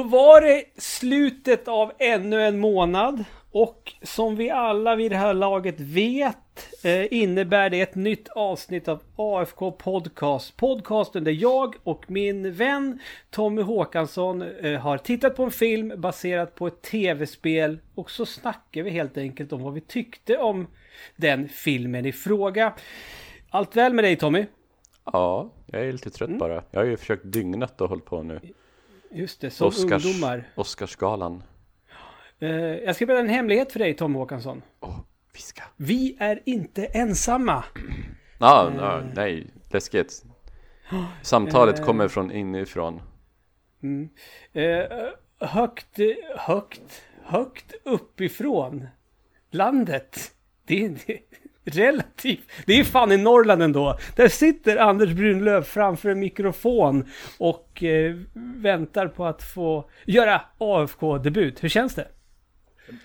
Då var det slutet av ännu en månad och som vi alla vid det här laget vet eh, innebär det ett nytt avsnitt av AFK Podcast. Podcasten där jag och min vän Tommy Håkansson eh, har tittat på en film baserat på ett tv-spel och så snackar vi helt enkelt om vad vi tyckte om den filmen i fråga. Allt väl med dig Tommy? Ja, jag är lite trött Mm. bara. Jag har ju försökt dygnat och hållit på nu. Just det, som Oscars, ungdomar. Oscarsgalan. Eh, jag ska berätta en hemlighet för dig Tommy Håkansson. Åh, viska. Vi är inte ensamma. Ah, ah, nej, läskigt. Samtalet Eh. kommer från inifrån. Eh, högt, högt, högt uppifrån landet. Det det är relativt. Det är fan i Norrland ändå. Där sitter Anders Brunlöv framför en mikrofon och eh, väntar på att få göra AFK-debut. Hur känns det?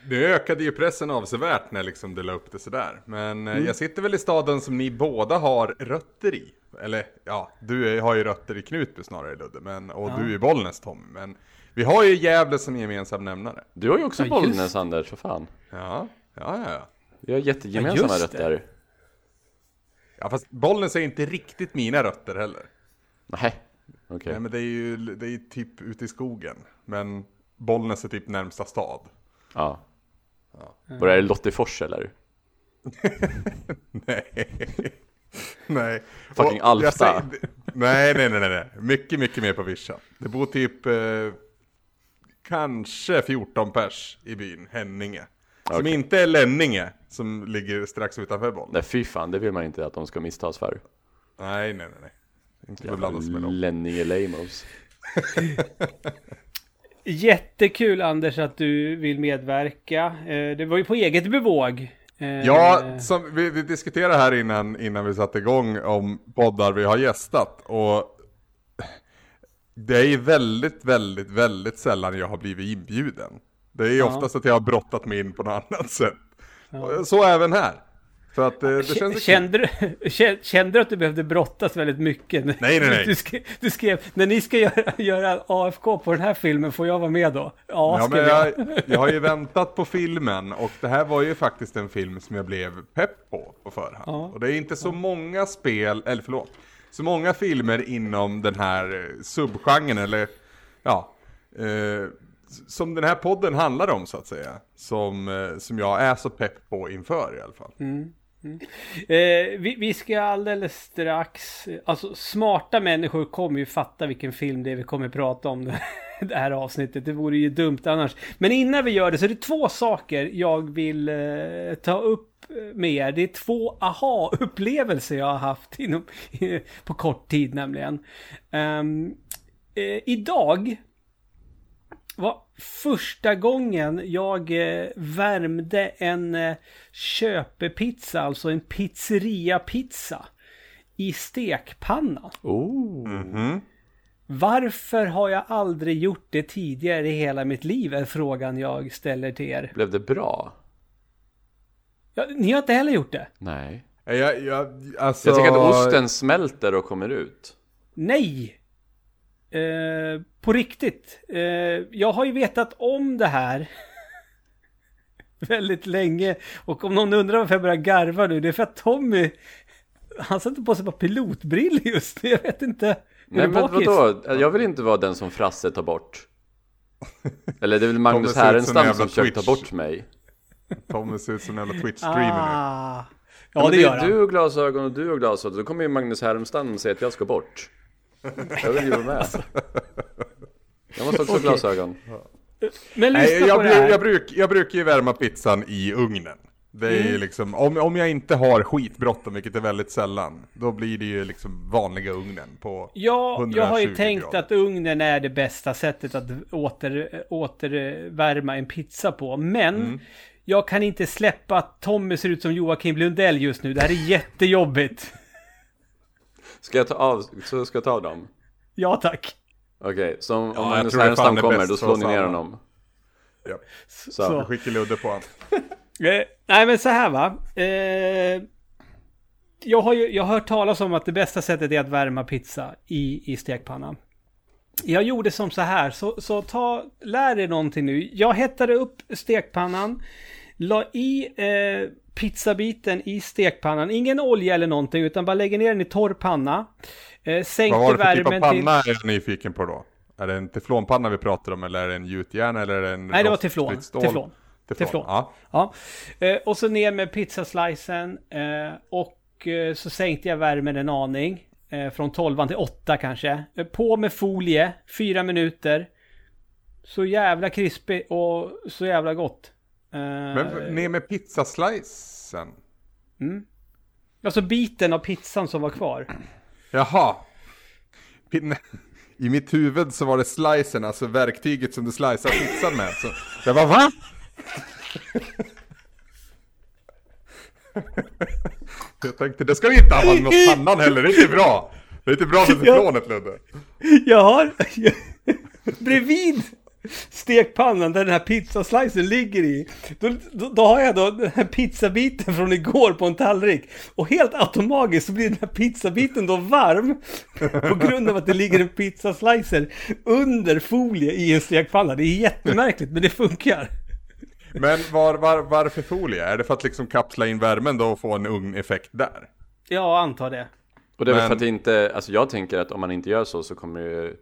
Det ökade ju pressen avsevärt när liksom det la upp det sådär. Men eh, Mm. jag sitter väl i staden som ni båda har rötter i. Eller ja, du har ju rötter i Knutby snarare Ludde. Men, och du är i Bollnäs Tom. Men vi har ju Gävle som gemensam nämnare. Du har ju också Ja, just Bollnäs Anders, för fan. Ja, ja, ja. Ja. Vi har jättegemensamma Ja, rötter. Ja fast Bollnäs är inte riktigt mina rötter heller. Nej, okej. Nej men det är ju det är typ ute i skogen. Men Bollnäs är typ närmsta stad. Ja. Var är det Lottifors eller? Nej. nej. Fucking Och Alfta. säger- nej, nej, nej, nej. Mycket, mycket mer på vischan. Det bor typ eh, kanske 14 pers i byn Henninge. Som Okej. inte är Lenninge, som ligger strax utanför Bollnäs. Nej fy fan, det vill man inte att de ska misstas för. Nej, nej, nej, nej. Inte beblandas med dem. Lenninge Lamos. Jättekul Anders att du vill medverka. Eh, det var ju på eget bevåg. Eh, Ja, som vi, vi diskuterade här innan, innan vi satte igång om poddar vi har gästat. Och det är väldigt, väldigt, väldigt sällan jag har blivit inbjuden. Det är Ja. oftast att jag har brottat mig in på något annat sätt. Så även här. Så att eh, det känns. Kände du, kä- kände du att du behövde brottas väldigt mycket? Nej, nej, nej. Du skrev, du skrev när ni ska göra, göra AFK på den här filmen, får jag vara med då? Ja, Ja, men jag. jag, jag har ju väntat på filmen och det här var ju faktiskt en film som jag blev pepp på på förhand. Ja. Och det är inte så många spel, eller förlåt, så många filmer inom den här eh, subgenren eller ja, eh, som den här podden handlar om så att säga. Som, eh, som jag är så pepp på inför i alla fall. Mm, mm. Eh, vi, vi ska alldeles strax, eh, alltså smarta människor kommer ju fatta vilken film det är vi kommer prata om det här avsnittet. Det vore ju dumt annars. Men innan vi gör det så är det två saker jag vill eh, ta upp eh, med er. Det är två aha-upplevelser jag har haft inom, på kort tid nämligen. Ehm, eh, idag var första gången jag eh, värmde en eh, köpepizza, alltså en pizzeria-pizza i stekpanna. Oh. Mhm. Varför har jag aldrig gjort det tidigare i hela mitt liv? Är frågan jag ställer till er. Blev det bra? Ja, ni har inte heller gjort det? Nej. Jag, jag, alltså, Jag tycker att osten smälter och kommer ut. Nej! Eh, på riktigt. Eh, jag har ju vetat om det här väldigt länge. Och om någon undrar varför jag börjar garva nu, det är för att Tommy, han sätter på sig bara pilotbrillor just nu. Jag vet inte. Är Nej men vadå? Jag vill inte vara den som Frasse tar bort. Eller det är väl Magnus Härenstam som försöker ta bort mig. Tommy ser ut som en jävla Twitch-streamer nu. Ah. Ja, Ja, det men gör är han. du och glasögon och du och glasögon. Då kommer ju Magnus Härenstam säga att jag ska bort. Jag vill ju vara med. Jag måste också ha glasögon. Men Nej, lyssna jag, på det här. jag, bruk, jag brukar ju värma pizzan i ugnen. Det är Mm. ju liksom, om, om jag inte har skitbråttom, vilket är väldigt sällan, då blir det ju liksom vanliga ugnen på Ja, jag har ju 120 tänkt grader. att ugnen är det bästa sättet att åter, återvärma en pizza på. Men Mm. jag kan inte släppa att Tommy ser ut som Joakim Lundell just nu. Det här är jättejobbigt. Ska jag ta av, så ska jag ta av dem? Ja tack. Okej, så om, Ja, om jag Magnus Härenstam är kommer, då slår ni ner honom. Ja. Så. Så. Jag skickar Ludde på han. Eh, nej men så här va. Eh, jag har ju jag har hört talas om att det bästa sättet är att värma pizza i, i stekpannan. Jag gjorde som så här, så, så ta, lär er någonting nu. Jag hettade upp stekpannan, la i eh, pizzabiten i stekpannan, ingen olja eller någonting, utan bara lägger ner den i torr panna. Eh, sänkte Vad var det för typ av värmen till... panna är jag nyfiken på då? Är det en teflonpanna vi pratar om eller är det en gjutjärn eller är det en Nej, det var teflon. Teflon. Teflon. Ja. Ja. Eh, och så ner med pizzaslicen eh, och eh, så sänkte jag värmen en aning. Eh, från 12 till 8 kanske. Eh, på med folie, fyra minuter. Så jävla krispig och så jävla gott. Eh, Men ner med pizzaslicen? Alltså biten av pizzan som var kvar. Jaha. I mitt huvud så var det slicen, alltså verktyget som du slicear pizzan med. Så jag var va? jag tänkte, det ska vi inte använda mot pannan heller, det är inte bra. Det är inte bra för teflonet Ludde. Jag har... bredvid stekpannan där den här pizzaslicen ligger i. Då, då, då har jag då den här pizzabiten från igår på en tallrik. Och helt automatiskt så blir den här pizzabiten då varm. På grund av att det ligger en pizzaslicer under folie i en stekpanna. Det är jättemärkligt men det funkar. Men var, var, varför folie? Är det för att liksom kapsla in värmen då och få en ugneffekt där? Ja, antar det. Och det är väl Men- för att det inte, alltså jag tänker att om man inte gör så så kommer det ju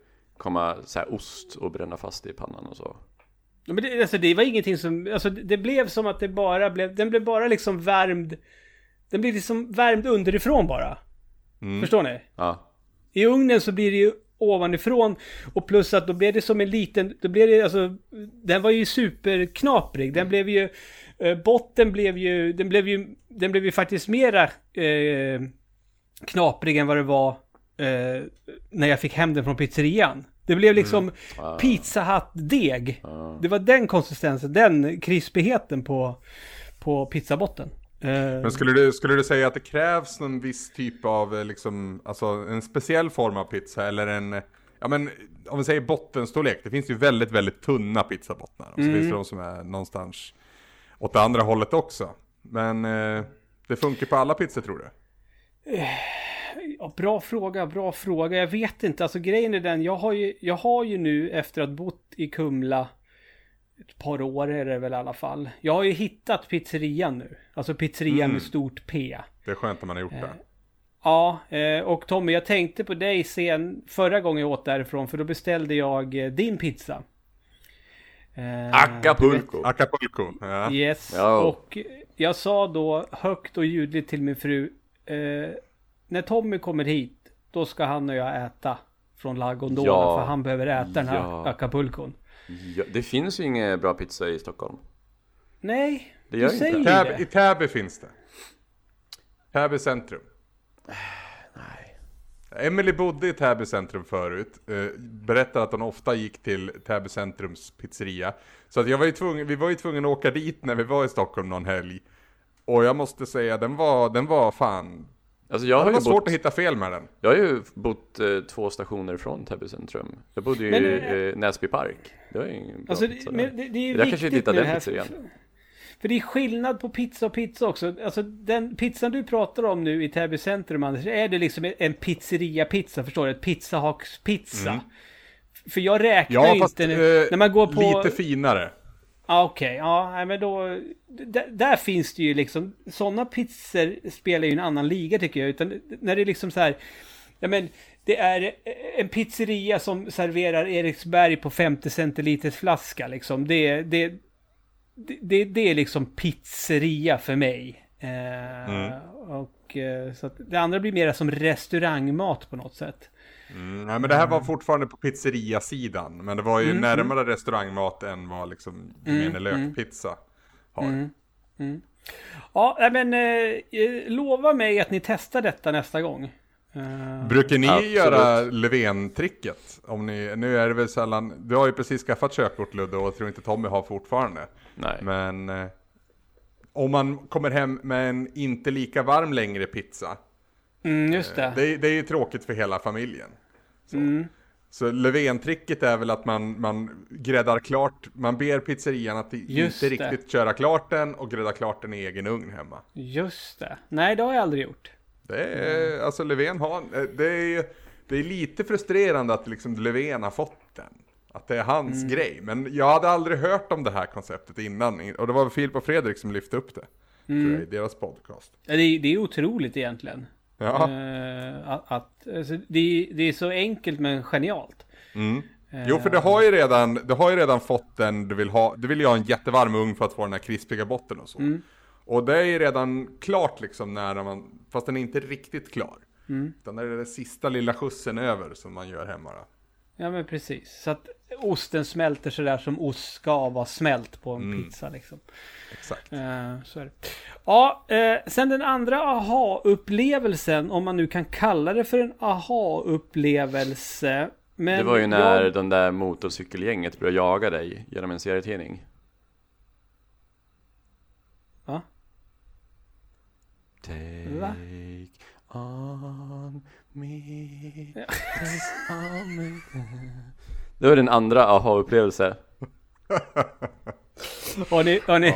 komma så här ost och bränna fast i pannan och så. Men det, alltså, det var ingenting som, alltså det blev som att det bara blev, den blev bara liksom värmd. Den blev liksom värmd underifrån bara. Förstår ni? Ja. I ugnen så blir det ju ovanifrån och plus att då blev det som en liten, då blev det alltså, den var ju superknaprig. Den blev ju, eh, botten blev ju, den blev ju, den blev ju faktiskt mera eh, knaprig än vad det var eh, när jag fick hem den från pizzerian. Det blev liksom pizza Hut-deg. Det var den konsistensen, den krispigheten på, på pizzabotten. Eh, Men skulle du, skulle du säga att det krävs någon viss typ av, eh, liksom, alltså en speciell form av pizza eller en, eh, ja men om vi säger bottenstorlek, det finns ju väldigt, väldigt tunna pizzabottnar. Och så finns det de som är någonstans åt det andra hållet också. Men eh, det funkar på alla pizzor tror du? Ja, bra fråga, bra fråga. Jag vet inte. Alltså grejen är den, jag har ju, jag har ju nu efter att ha bott i Kumla ett par år är det väl i alla fall. Jag har ju hittat pizzerian nu. Alltså pizzerian med stort P. Det är skönt när man har gjort det. Ja, eh, och Tommy, jag tänkte på dig sen förra gången jag åt därifrån, för då beställde jag eh, din pizza. Eh, Acapulco. Acapulco, ja. Yes, Ja. och jag sa då högt och ljudligt till min fru. När Tommy kommer hit, då ska han och jag äta från La Gondola. Ja. För han behöver äta den här Ja. Acapulcon. Ja, det finns ju ingen bra pizza i Stockholm. Nej, Det gör du inte säger det. Täby, I det. Täby finns det. Täby centrum. Nej. Emily bodde i Täby centrum förut. Eh, berättade att hon ofta gick till Täby centrums pizzeria. Så att jag var ju tvungen, vi var ju tvungna att åka dit när vi var i Stockholm någon helg. Och jag måste säga, den var, den var fan... Alltså jag har Det ju var svårt bott, att hitta fel med den. jag har ju bott eh, två stationer från Täby centrum. Jag bodde ju Men, i eh, eh, Näsby park. Det var ju ingen bra Alltså, pizza det, men det, det är ju Jag kanske inte viktigt hittar den pizzerian. För det är skillnad på pizza och pizza också. Alltså den pizzan du pratar om nu i Täby centrum Anders, är det liksom en pizzeria-pizza, förstår du? Ett pizzahakspizza. För jag räknar Mm. Ja, fast inte nu. eh, när man går på... lite finare. Ja, Okej, ja, nej, men då... Där, finns det ju liksom... Sådana pizzor spelar ju en annan liga tycker jag. Utan när det är liksom så här... Ja men, det är en pizzeria som serverar Eriksberg på 50 centiliters flaska liksom. Det, det, det, det, det är liksom pizzeria för mig. Eh, Och eh, så att det andra blir mer som restaurangmat på något sätt. Mm, nej men det här var fortfarande på pizzeriasidan. Men det var Mm, ju närmare restaurangmat än vad liksom gemene lökpizza har. Mm. Ja, nej, men eh, eh, lova mig att ni testar detta nästa gång. Eh, Brukar ni Absolut. göra Löfven-tricket? Om ni, nu är det väl sällan, du har ju precis skaffat körkort Ludde och jag tror inte Tommy har fortfarande. Nej. Men eh, om man kommer hem med en inte lika varm längre pizza. mm, just det. Det, är- det är ju tråkigt för hela familjen. Så, Mm. så Löfven-tricket är väl att man, man gräddar klart, man ber pizzerian att Just inte det. riktigt köra klart den och grädda klart den i egen ugn hemma. Just det. Nej, det har jag aldrig gjort. Det är, alltså Löfven har, det är det är lite frustrerande att liksom Löfven har fått den. Att det är hans grej. Men jag hade aldrig hört om det här konceptet innan. Och det var Filip och Fredrik som lyfte upp det. Tror jag, I deras podcast. Ja, Det är, det är otroligt egentligen. Ja. Eh, att, alltså, det, är- det är så enkelt men genialt. Mm. Jo, för det har ju redan, det har ju redan fått den du vill ha. Du vill ju ha en jättevarm ugn för att få den här krispiga botten och så. Och det är ju redan klart liksom när man, fast den är inte riktigt klar. Utan det är den sista lilla skjutsen över som man gör hemma då. Ja men precis. Så att osten smälter sådär som ost ska vara smält på en Mm. pizza liksom. Exakt. Eh, så är det. Ja, eh, sen den andra aha-upplevelsen, om man nu kan kalla det för en aha-upplevelse. Men Det var ju när jag- den där motorcykelgänget började jaga dig genom en serietidning. Va? Take Va? on me. Det var din andra aha-upplevelse. Har ni, har ni,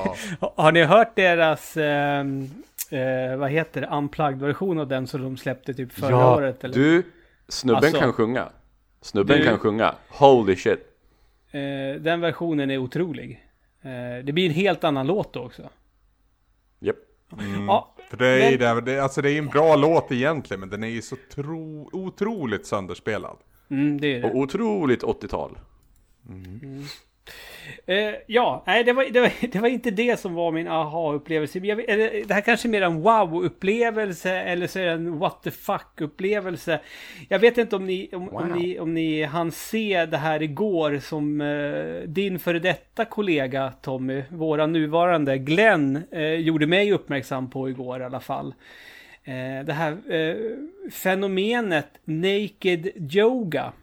har ni hört deras, eh, eh, vad heter det, unplugged-version av den som de släppte typ förra året? Eller? du, snubben Alltså- kan sjunga. Snubben Du- kan sjunga. Holy shit. Eh, den versionen är otrolig. Eh, det blir en helt annan låt då också. Japp. Ja, För det är Men- det, det, alltså det är en bra låt egentligen, men den är ju så tro, otroligt sönderspelad. mm, det är det. Och otroligt 80-tal. Eh, ja, nej det var, det, var, det var inte det som var min aha-upplevelse. Det här kanske är mer en wow-upplevelse eller så är det en what the fuck-upplevelse. Jag vet inte om ni, om, om Wow. ni, om ni hann se det här igår som eh, din före detta kollega Tommy, våra nuvarande Glenn, eh, gjorde mig uppmärksam på igår i alla fall. Eh, det här eh, fenomenet naked yoga.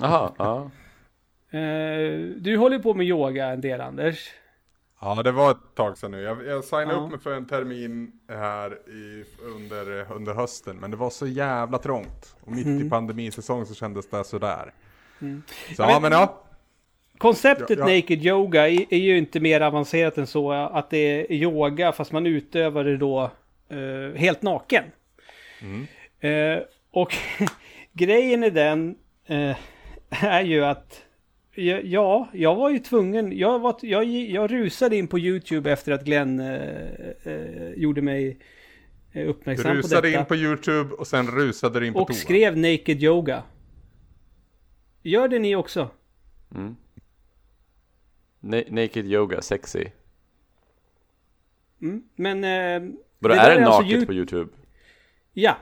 Jaha, ja. Eh, du håller på med yoga en del Anders. Ja, det var ett tag sedan nu. Jag, jag signade Ja. upp mig för en termin här i, under, under hösten, men det var så jävla trångt. Och mitt i pandemisäsong så kändes det sådär. Så Ja, men- men ja. Konceptet Ja, ja. naked yoga är, är ju inte mer avancerat än så att det är yoga fast man utövar det då eh, helt naken. Eh, och grejen är den eh, är ju att ja, ja, jag var ju tvungen. Jag, var, jag, jag rusade in på YouTube efter att Glenn eh, eh, gjorde mig eh, Du uppmärksam på rusade detta. in på YouTube och sen rusade du in på och toa. skrev naked yoga. Gör det ni också? Mm. Na- naked yoga, sexy. Mm. Men... Eh, Vadå, är det alltså naket Yout- på YouTube? Ja.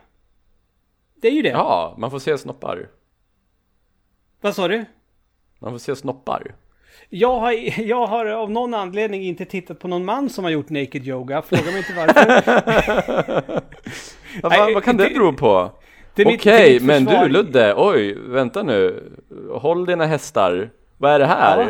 Det är ju det. Ja, man får se snoppar. Vad sa du? Man får se snoppar. Jag har, jag har av någon anledning inte tittat på någon man som har gjort naked yoga. Fråga mig inte varför. Ja, Nej, vad, vad kan det det- bero på? Okej, mitt men du Ludde, oj, vänta nu. Håll dina hästar. Vad är det här? Ja.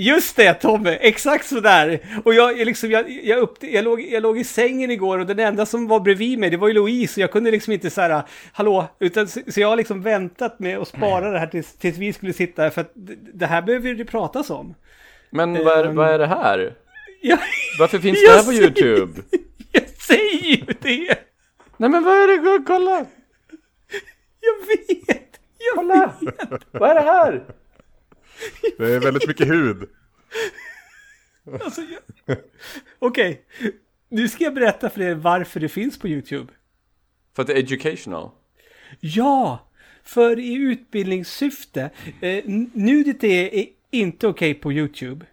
Just det Tommy, exakt sådär. Och jag, liksom, jag, jag, upp, jag, låg, jag låg i sängen igår och den enda som var bredvid mig det var ju Louise och jag kunde liksom inte såhär, hallå, utan så, så jag har liksom väntat med att spara det här tills, tills vi skulle sitta här för att det, här behöver det pratas om. Men vad är, Ehm. vad är det här? Jag, Varför finns det här på YouTube? jag säger ju det! Nej men vad är det? Kolla! Jag vet! Jag Kolla! Vad är det här? Det är väldigt mycket hud. Alltså, jag... Okej, nu ska jag berätta för er varför det finns på YouTube. För att det är educational. Ja, för i utbildningssyfte. Eh, nudity är, inte okej på YouTube.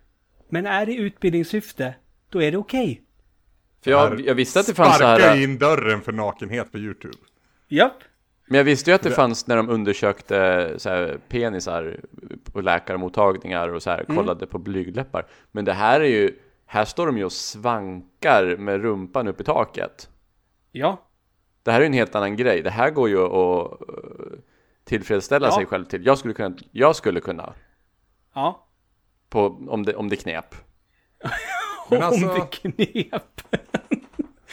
Men är det i utbildningssyfte, då är det okej. För jag, jag visste att det fanns så Sparka här... in dörren för nakenhet på YouTube. Japp. Men jag visste ju att det fanns när de undersökte så här, penisar på läkarmottagningar och så här, Mm. kollade på blygdläppar. Men det här är ju, här står de ju och svankar med rumpan upp i taket. Ja. Det här är ju en helt annan grej. Det här går ju att eh, tillfredsställa Ja. sig själv till. Jag skulle kunna, jag skulle kunna Ja. på, om, det, om det knep. Men alltså- Om det knep.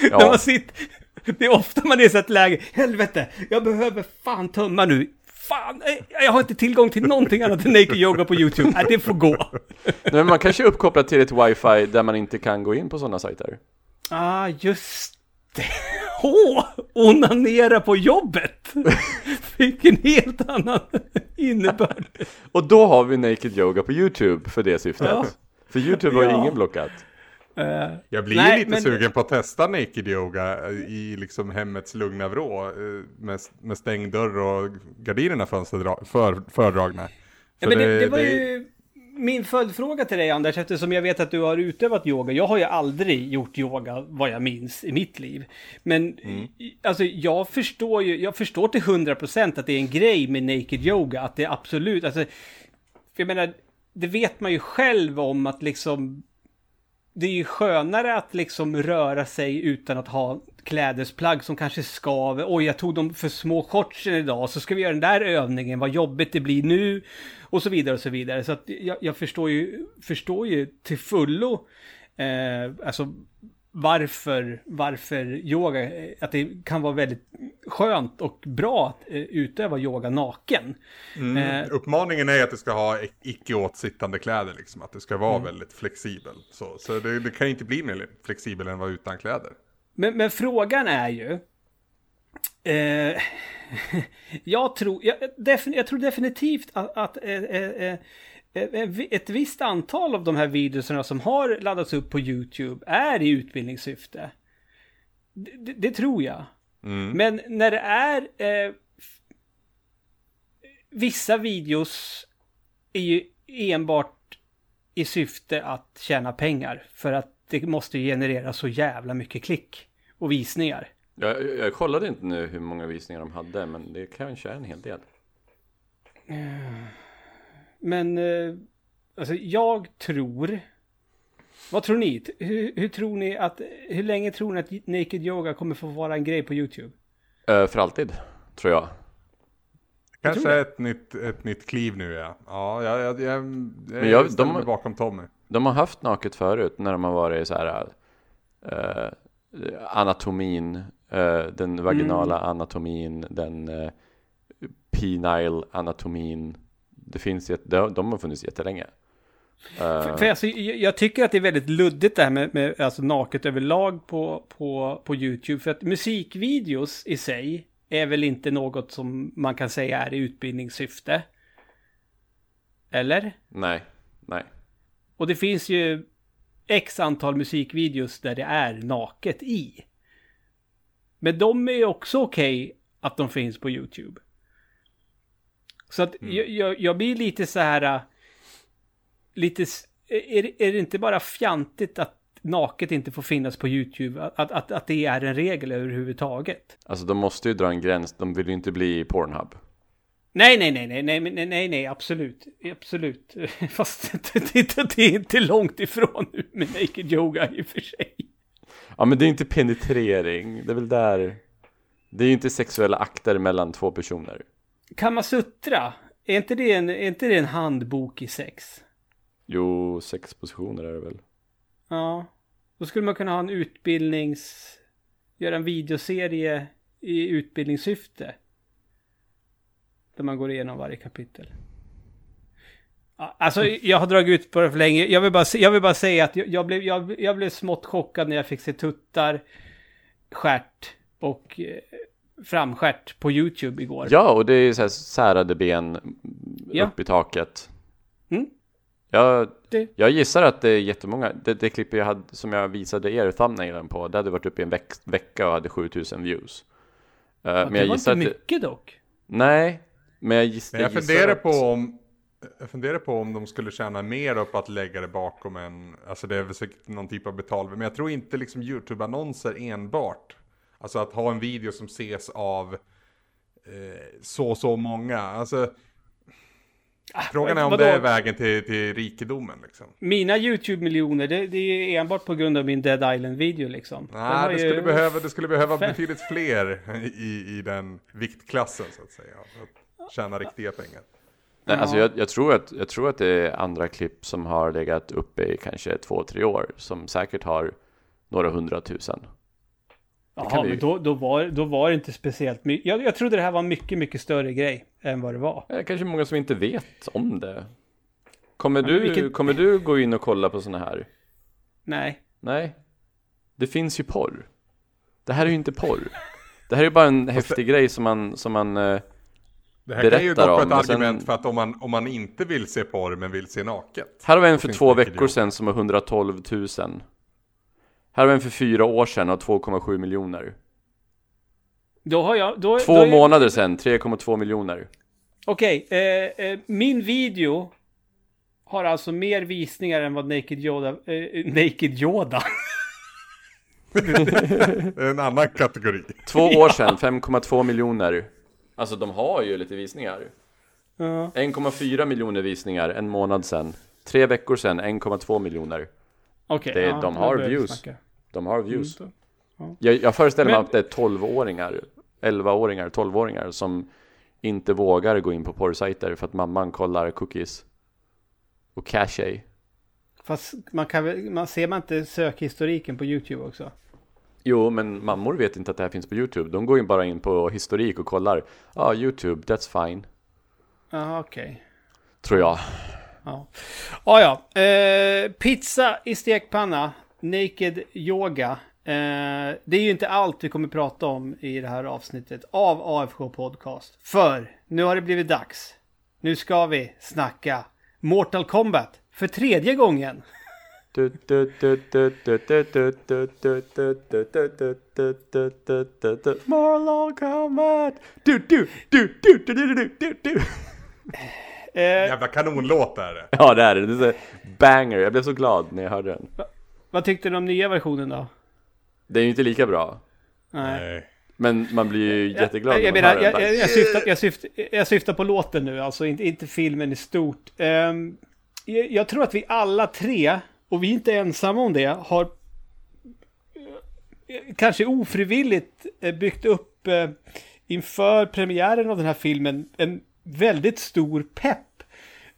När Ja, man sitter... Det är ofta man är i ett läge. Helvete, jag behöver fan tömma nu. Fan, eh, jag har inte tillgång till någonting annat än naked yoga på YouTube. Nej, det får gå. men man kanske är uppkopplad till ett wifi där man inte kan gå in på sådana sajter. Ah, just Åh! onanera på jobbet! Fick en helt annan innebörd. Och då har vi Naked Yoga på YouTube för det syftet. Ja. För YouTube har ju Ja. ingen blockat. Eh, Jag blir Nej, lite men- sugen på att testa naked yoga i liksom hemmets lugna vrå. eh, Med, med stängd dörr och gardinerna fönsterdra- för, fördragna. Ja, men det, det var det- ju min följdfråga till dig Anders, eftersom jag vet att du har utövat yoga. Jag har ju aldrig gjort yoga vad jag minns i mitt liv. Men i- alltså jag förstår ju, jag förstår till 100% att det är en grej med naked yoga. Att det är absolut, alltså, för jag menar, det vet man ju själv om att liksom det är ju skönare att liksom röra sig utan att ha klädesplagg som kanske skaver. Oj, jag tog de för små shortsen idag, så ska vi göra den där övningen, vad jobbigt det blir nu. Och så vidare och så vidare. Så att jag, jag förstår, ju, förstår ju till fullo, eh, alltså varför, varför yoga, eh, att det kan vara väldigt skönt och bra att eh, utöva yoga naken. Mm. Eh, Uppmaningen är att du ska ha icke åtsittande kläder liksom. Att du ska Mm. vara väldigt flexibel. Så, så det, det kan inte bli mer flexibel än att vara utan kläder. Men, men frågan är ju... Eh, jag, tror, jag, jag tror definitivt att, att eh, eh, ett visst antal av de här videorna som har laddats upp på YouTube är i utbildningssyfte. Det, det, det tror jag. Mm. Men när det är eh, vissa videos är ju enbart i syfte att tjäna pengar. För att det måste generera så jävla mycket klick och visningar. Jag, jag, jag kollade inte nu hur många visningar de hade, men det kanske är en hel del. Men eh, alltså jag tror... Vad tror ni? Hur, hur tror ni att... Hur länge tror ni att Naked Yoga kommer få vara en grej på YouTube? Eh, för alltid, tror jag. Kanske tror det. ett nytt, ett nytt kliv nu ja. Ja, jag, jag, jag, jag, jag- ställer de- mig bakom Tommy. De har haft naket förut när de har varit så här eh, anatomin, eh, den vaginala anatomin, den eh, penile anatomin. Det finns de, har funnits jättelänge. Eh, För, för alltså, jag, tycker att det är väldigt luddigt det här med, med alltså naket överlag på, på, på YouTube. För att musikvideos i sig är väl inte något som man kan säga är i utbildningssyfte. Eller? nej, nej. Och det finns ju x antal musikvideos där det är naket i. Men de är ju också okej att de finns på YouTube. Så att mm. jag, jag, jag, blir lite så här, äh, lite, är, är det inte bara fjantigt att naket inte får finnas på YouTube, att, att, att det är en regel överhuvudtaget? Alltså de måste ju dra en gräns, de vill ju inte bli Pornhub. Nej, nej, nej, nej, nej, nej, nej, nej, absolut, absolut. Fast det, det är inte långt ifrån nu med Naked Yoga i och för sig. Ja, men det är inte penetrering, det är väl där. Det är ju inte sexuella akter mellan två personer. Kamasutra, är inte det en, är inte det en handbok i sex? Jo, sex positioner är det väl Ja, då skulle man kunna ha en utbildnings... Göra en videoserie i utbildningssyfte. Där man går igenom varje kapitel. Alltså, jag har dragit ut på det för länge. Jag vill bara, jag vill bara säga att jag, jag, blev, jag, jag blev smått chockad när jag fick se tuttar, stjärt och framstjärt på YouTube igår. Ja, och det är så här särade ben Ja. upp i taket Mm. jag, Det- jag gissar att det är jättemånga Det, det klippet jag hade, som jag visade er thumbnailen på Det hade varit uppe i en veck, vecka och hade 7000 views Eh, Ja, Men det jag var gissar inte att det, mycket dock. Nej, men jag, giss, Men jag gissar funderar att- på om jag funderar på om de skulle tjäna mer på att lägga det bakom en, alltså det är väl säkert någon typ av betal, men jag tror inte liksom YouTube-annonser enbart. Alltså att ha en video som ses av eh, så så många, alltså Frågan är om Ah, vadå? det är vägen till, till rikedomen liksom. Mina YouTube-miljoner, det, det är enbart på grund av min Dead Island-video liksom. Nej, det ju- skulle behöva, det skulle behöva fem- betydligt fler i, i den viktklassen så att säga. För att tjäna riktiga pengar. Nej, alltså Ja. jag, jag, tror att, jag tror att det är andra klipp som har legat uppe i kanske två, tre år som säkert har några hundratusen. Jaha, vi- men då, då, var, då var det inte speciellt mycket. Jag, jag trodde det här var en mycket, mycket större grej än vad det var. Det är kanske många som inte vet om det. Kommer, du, vilket- kommer du gå in och kolla på såna här? Nej. Nej. Det finns ju porr. Det här är ju inte porr. Det här är ju bara en häftig grej som man, som man eh, Det här kan ju gå berättar på om, ett men sen- argument för att om man, om man inte vill se porr men vill se naket. Här har vi en för två veckor sedan som är 112 000 Här har vi en för fyra år sedan och 2,7 miljoner. Då har jag... Då, Två då månader sedan, 3,2 miljoner. Okej, eh, eh, min video har alltså mer visningar än vad Naked Yoda... Eh, Naked Yoda? Det är en annan kategori. Två år sedan, 5,2 miljoner. Alltså de har ju lite visningar. Ja. 1,4 miljoner visningar en månad sedan. Tre veckor sedan, 1,2 miljoner Okej. Det- ja, de har views. De har views Mm. jag, jag föreställer mig Men- att det är 12-åringar 11-åringar, 12-åringar som inte vågar gå in på porrsajter för att mamman kollar cookies och cache Fast man kan väl... Man, ser man inte sökhistoriken på YouTube också? Jo, men mammor vet inte att det här finns på YouTube. De går ju bara in på historik och kollar. Ja, ah, YouTube, that's fine. Ja, okej. Tror jag. Ja. Ah, ja, eh, pizza i stekpanna. Naked yoga. Eh, det är ju inte allt vi kommer prata om i det här avsnittet av AFK Podcast. För nu har det blivit dags. Nu ska vi snacka Mortal Kombat för tredje gången. Mortal Kombat! Eh, Jävla kanonlåt är det. Ja, det är det. det är banger. Jag blev så glad när jag hörde den. Va, vad tyckte du om nya versionen då? Den är ju inte lika bra. Nej. Men man blir ju jätteglad jag, jag, när man hör jag, jag, jag, syftar, jag, syftar, jag syftar på låten nu, alltså inte, inte filmen i stort. Um, jag, tror att vi alla tre, och vi är inte ensamma om det, har eh, kanske ofrivilligt eh, byggt upp inför premiären av den här filmen en väldigt stor pepp.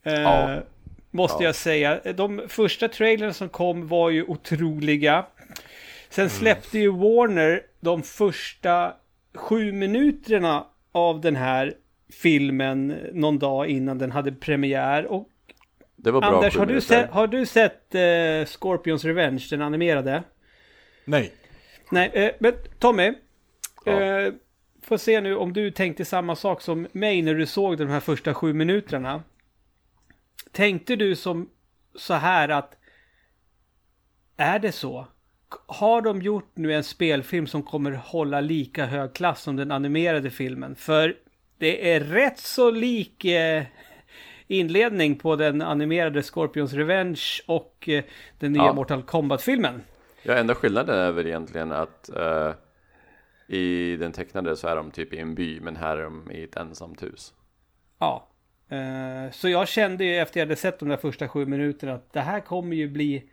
Eh, Ja. Måste Ja. jag säga. De första trailerna som kom var ju otroliga. Sen släppte ju Warner de första sju minuterna av den här filmen någon dag innan den hade premiär. Och Det var bra Anders, har du, sett, har du sett eh, Scorpions Revenge, den animerade? Nej. Nej, eh, men Tommy. Ja. Eh, får se nu om du tänkte samma sak som mig när du såg de här första sju minuterna. Tänkte du som så här att är det så? Har de gjort nu en spelfilm som kommer hålla lika hög klass som den animerade filmen? För det är rätt så lik eh, inledning på den animerade Scorpions Revenge och eh, den nya Ja. Mortal Kombat-filmen. Ja, enda skillnaden är väl egentligen att eh, i den tecknade så är de typ i en by, men här är de i ett ensamt hus. Ja. Eh, så jag kände ju efter jag hade sett de där första sju minuterna att det här kommer ju bli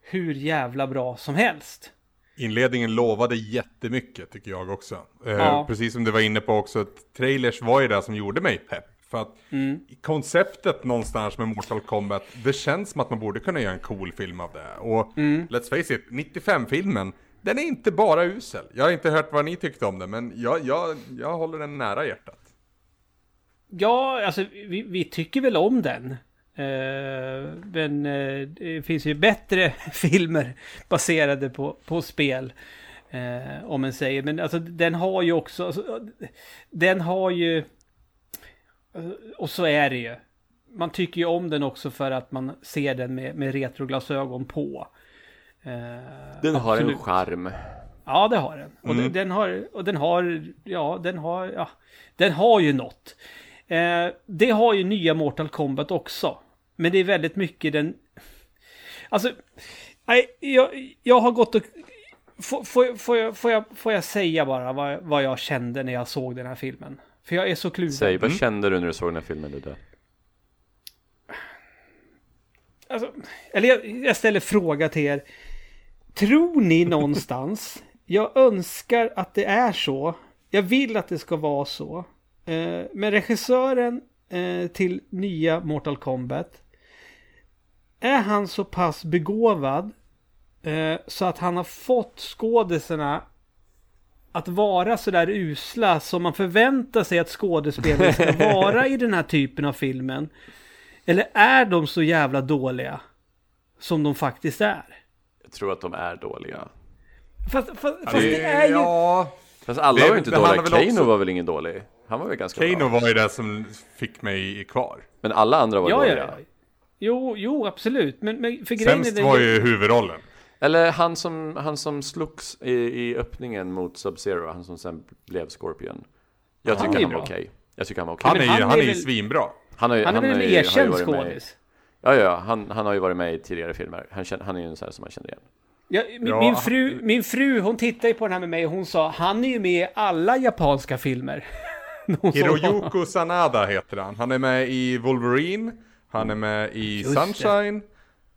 hur jävla bra som helst. Inledningen lovade jättemycket tycker jag också. Eh, Ja. Precis som du var inne på också, att trailers var ju det som gjorde mig pepp. För att Mm. konceptet någonstans med Mortal Kombat, det känns som att man borde kunna göra en cool film av det. Och Mm. let's face it, 95-filmen, den är inte bara usel. Jag har inte hört vad ni tyckte om den, men jag, jag, jag håller den nära hjärtat. Ja, alltså vi, vi tycker väl om den. Eh, men eh, det finns ju bättre filmer baserade på, på spel. Eh, om man säger. Men alltså den har ju också... Alltså, den har ju... Eh, och så är det ju. Man tycker ju om den också för att man ser den med, med retroglasögon på. Eh, Den har en absolut. charm. Ja, det har den. Och Mm. den, den har, och den har, ja, den har, ja, den har ju något. Eh, det har ju nya Mortal Kombat också. Men det är väldigt mycket den, alltså, nej, jag, jag har gått och, får, får, får, jag, får, jag, får jag säga bara vad, vad jag kände när jag såg den här filmen? För jag är så kluven. Säg, vad Mm. kände du när du såg den här filmen Ludde? Alltså, eller jag, jag ställer fråga till er. Tror ni någonstans, jag önskar att det är så, jag vill att det ska vara så, eh, men regissören eh, till nya Mortal Kombat, är han så pass begåvad eh, så att han har fått skådisarna att vara sådär usla som man förväntar sig att skådespelare ska vara i den här typen av filmen? Eller är de så jävla dåliga som de faktiskt är? Tror att de är dåliga. Fast, fast, fast det är ju... Ja, Fast alla Det- var ju inte det dåliga. Kano också- var väl ingen dålig? Han var väl ganska Kano bra. var ju det som fick mig kvar. Men alla andra var Ja, ja, dåliga. ja. Jo, jo, absolut. Men, men för grejen är Sämst det- var ju huvudrollen. Eller han som, han som slogs i, i öppningen mot Sub-Zero, han som sen blev Scorpion. Jag Han tycker är han, bra. var okej. Jag tycker han var okej. Han är men ju, han han är är ju väl- svinbra. Han, har Han är väl en erkänd skådis? Ja, ja, han, han har ju varit med i tidigare filmer. Han, känner, han är ju en sån här som man känner igen. Ja, min, Ja. min, fru, min fru, hon tittade ju på den här med mig och hon sa han är ju med i alla japanska filmer. Hiroyuko Sanada heter han. Han är med i Wolverine. Han är med i Just det. Sunshine.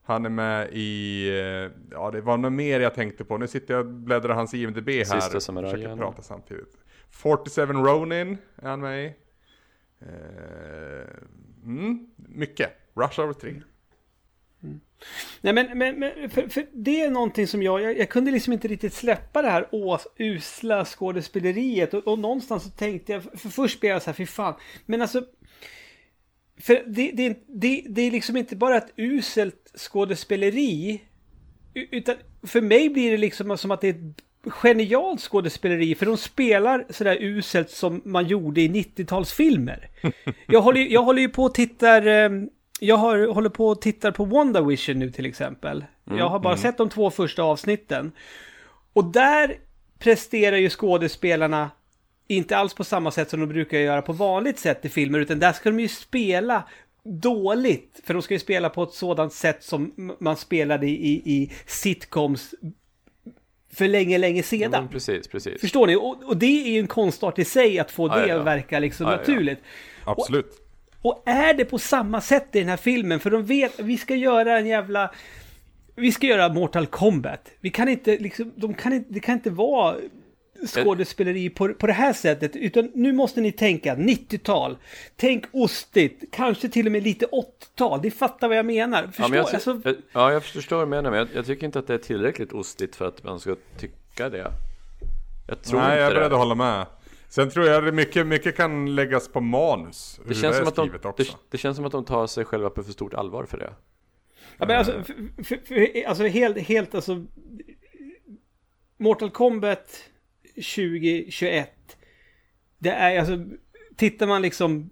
Han är med i... eh, Ja, det var något mer jag tänkte på. Nu sitter jag och bläddrar hans IMDB här. Sista samurajen. Försöker prata samtidigt. 47 Ronin är han med i. Eh, mm, mycket. Rush Hour 3. Nej men, men, men för, för det är någonting som jag, jag, jag kunde liksom inte riktigt släppa det här ås, usla skådespeleriet och, och någonstans så tänkte jag, för först blev jag så här, fy fan, men alltså för det, det, det, det är liksom inte bara ett uselt skådespeleri utan för mig blir det liksom som att det är ett genialt skådespeleri för de spelar sådär uselt som man gjorde i 90-talsfilmer. Jag håller, jag håller ju på och tittar ehm, jag har, håller på och tittar på WandaVision nu till exempel. Jag har bara sett de två första avsnitten. Och där presterar ju skådespelarna inte alls på samma sätt som de brukar göra på vanligt sätt i filmer, utan där ska de ju spela dåligt. För de ska ju spela på ett sådant sätt som man spelade i, i, i sitcoms för länge, länge Ja, sedan. men precis, precis. Förstår ni? Och, och det är ju en konstart i sig att få Ja, det ja, ja. att verka liksom Ja, ja, ja. naturligt. Absolut. Och är det på samma sätt i den här filmen, för de vet att vi ska göra en jävla... Vi ska göra Mortal Kombat. Vi kan inte liksom, de kan inte, det kan inte vara skådespeleri på, på det här sättet, utan nu måste ni tänka 90-tal. Tänk ostigt, kanske till och med lite 80-tal. Ni fattar vad jag menar. Förstår? Ja, men jag, alltså, jag, ja, jag förstår vad du menar, men jag, jag tycker inte att det är tillräckligt ostigt för att man ska tycka det. Jag tror Nej, jag är inte beredd det. att hålla med. Sen tror jag att mycket, mycket kan läggas på manus. Det känns, är som att de, det, det känns som att de tar sig själva på för stort allvar för det. Ja, men alltså, för, för, för, alltså helt, helt alltså... Mortal Kombat 2021. Det är alltså... Tittar man liksom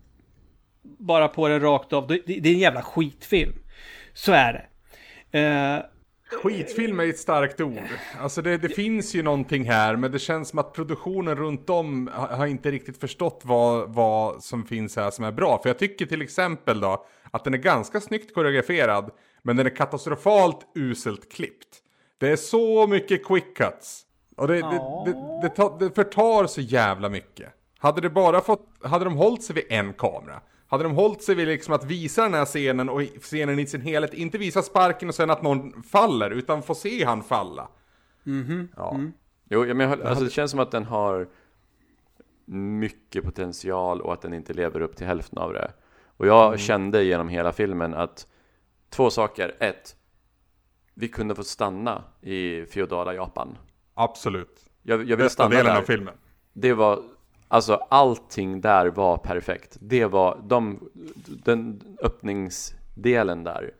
bara på den rakt av, det, det är en jävla skitfilm. Så är det. Eh, Skitfilm är ett starkt ord. Alltså det, det finns ju någonting här, men det känns som att produktionen runt om har inte riktigt förstått vad, vad som finns här som är bra. För jag tycker till exempel då att den är ganska snyggt koreograferad, men den är katastrofalt uselt klippt. Det är så mycket quick cuts. Och det, det, det, det, det förtar så jävla mycket. Hade det bara fått, hade de hållit sig vid en kamera, hade de hållit sig vid liksom att visa den här scenen och scenen i sin helhet, inte visa sparken och sen att någon faller, utan få se han falla. Ja. Jo, ja, men jag, håller- alltså, det känns som att den har mycket potential och att den inte lever upp till hälften av det. Och jag Mm. kände genom hela filmen att två saker. Ett, vi kunde få stanna i feodala Japan. Absolut. Jag, jag vill Bästa stanna delen där. av filmen. Det var, alltså allting där var perfekt. Det var, de, den öppningsdelen där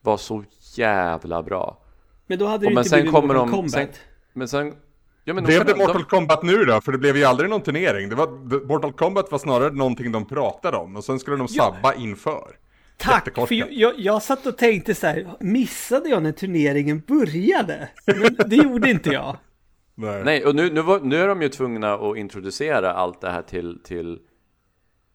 var så jävla bra. men då hade det inte blivit kommer Mortal de, Kombat. sen, men sen, ja men de, Blev det de, Mortal Kombat nu då? För det blev ju aldrig någon turnering. Det var, det- Mortal Kombat var snarare någonting de pratade om och sen skulle de Ja. sabba inför. Tack! För jag, jag, jag satt och tänkte så här, missade jag när turneringen började? Men det gjorde inte jag. Nej. Nej, och nu, nu, var, nu är de ju tvungna att introducera allt det här till, till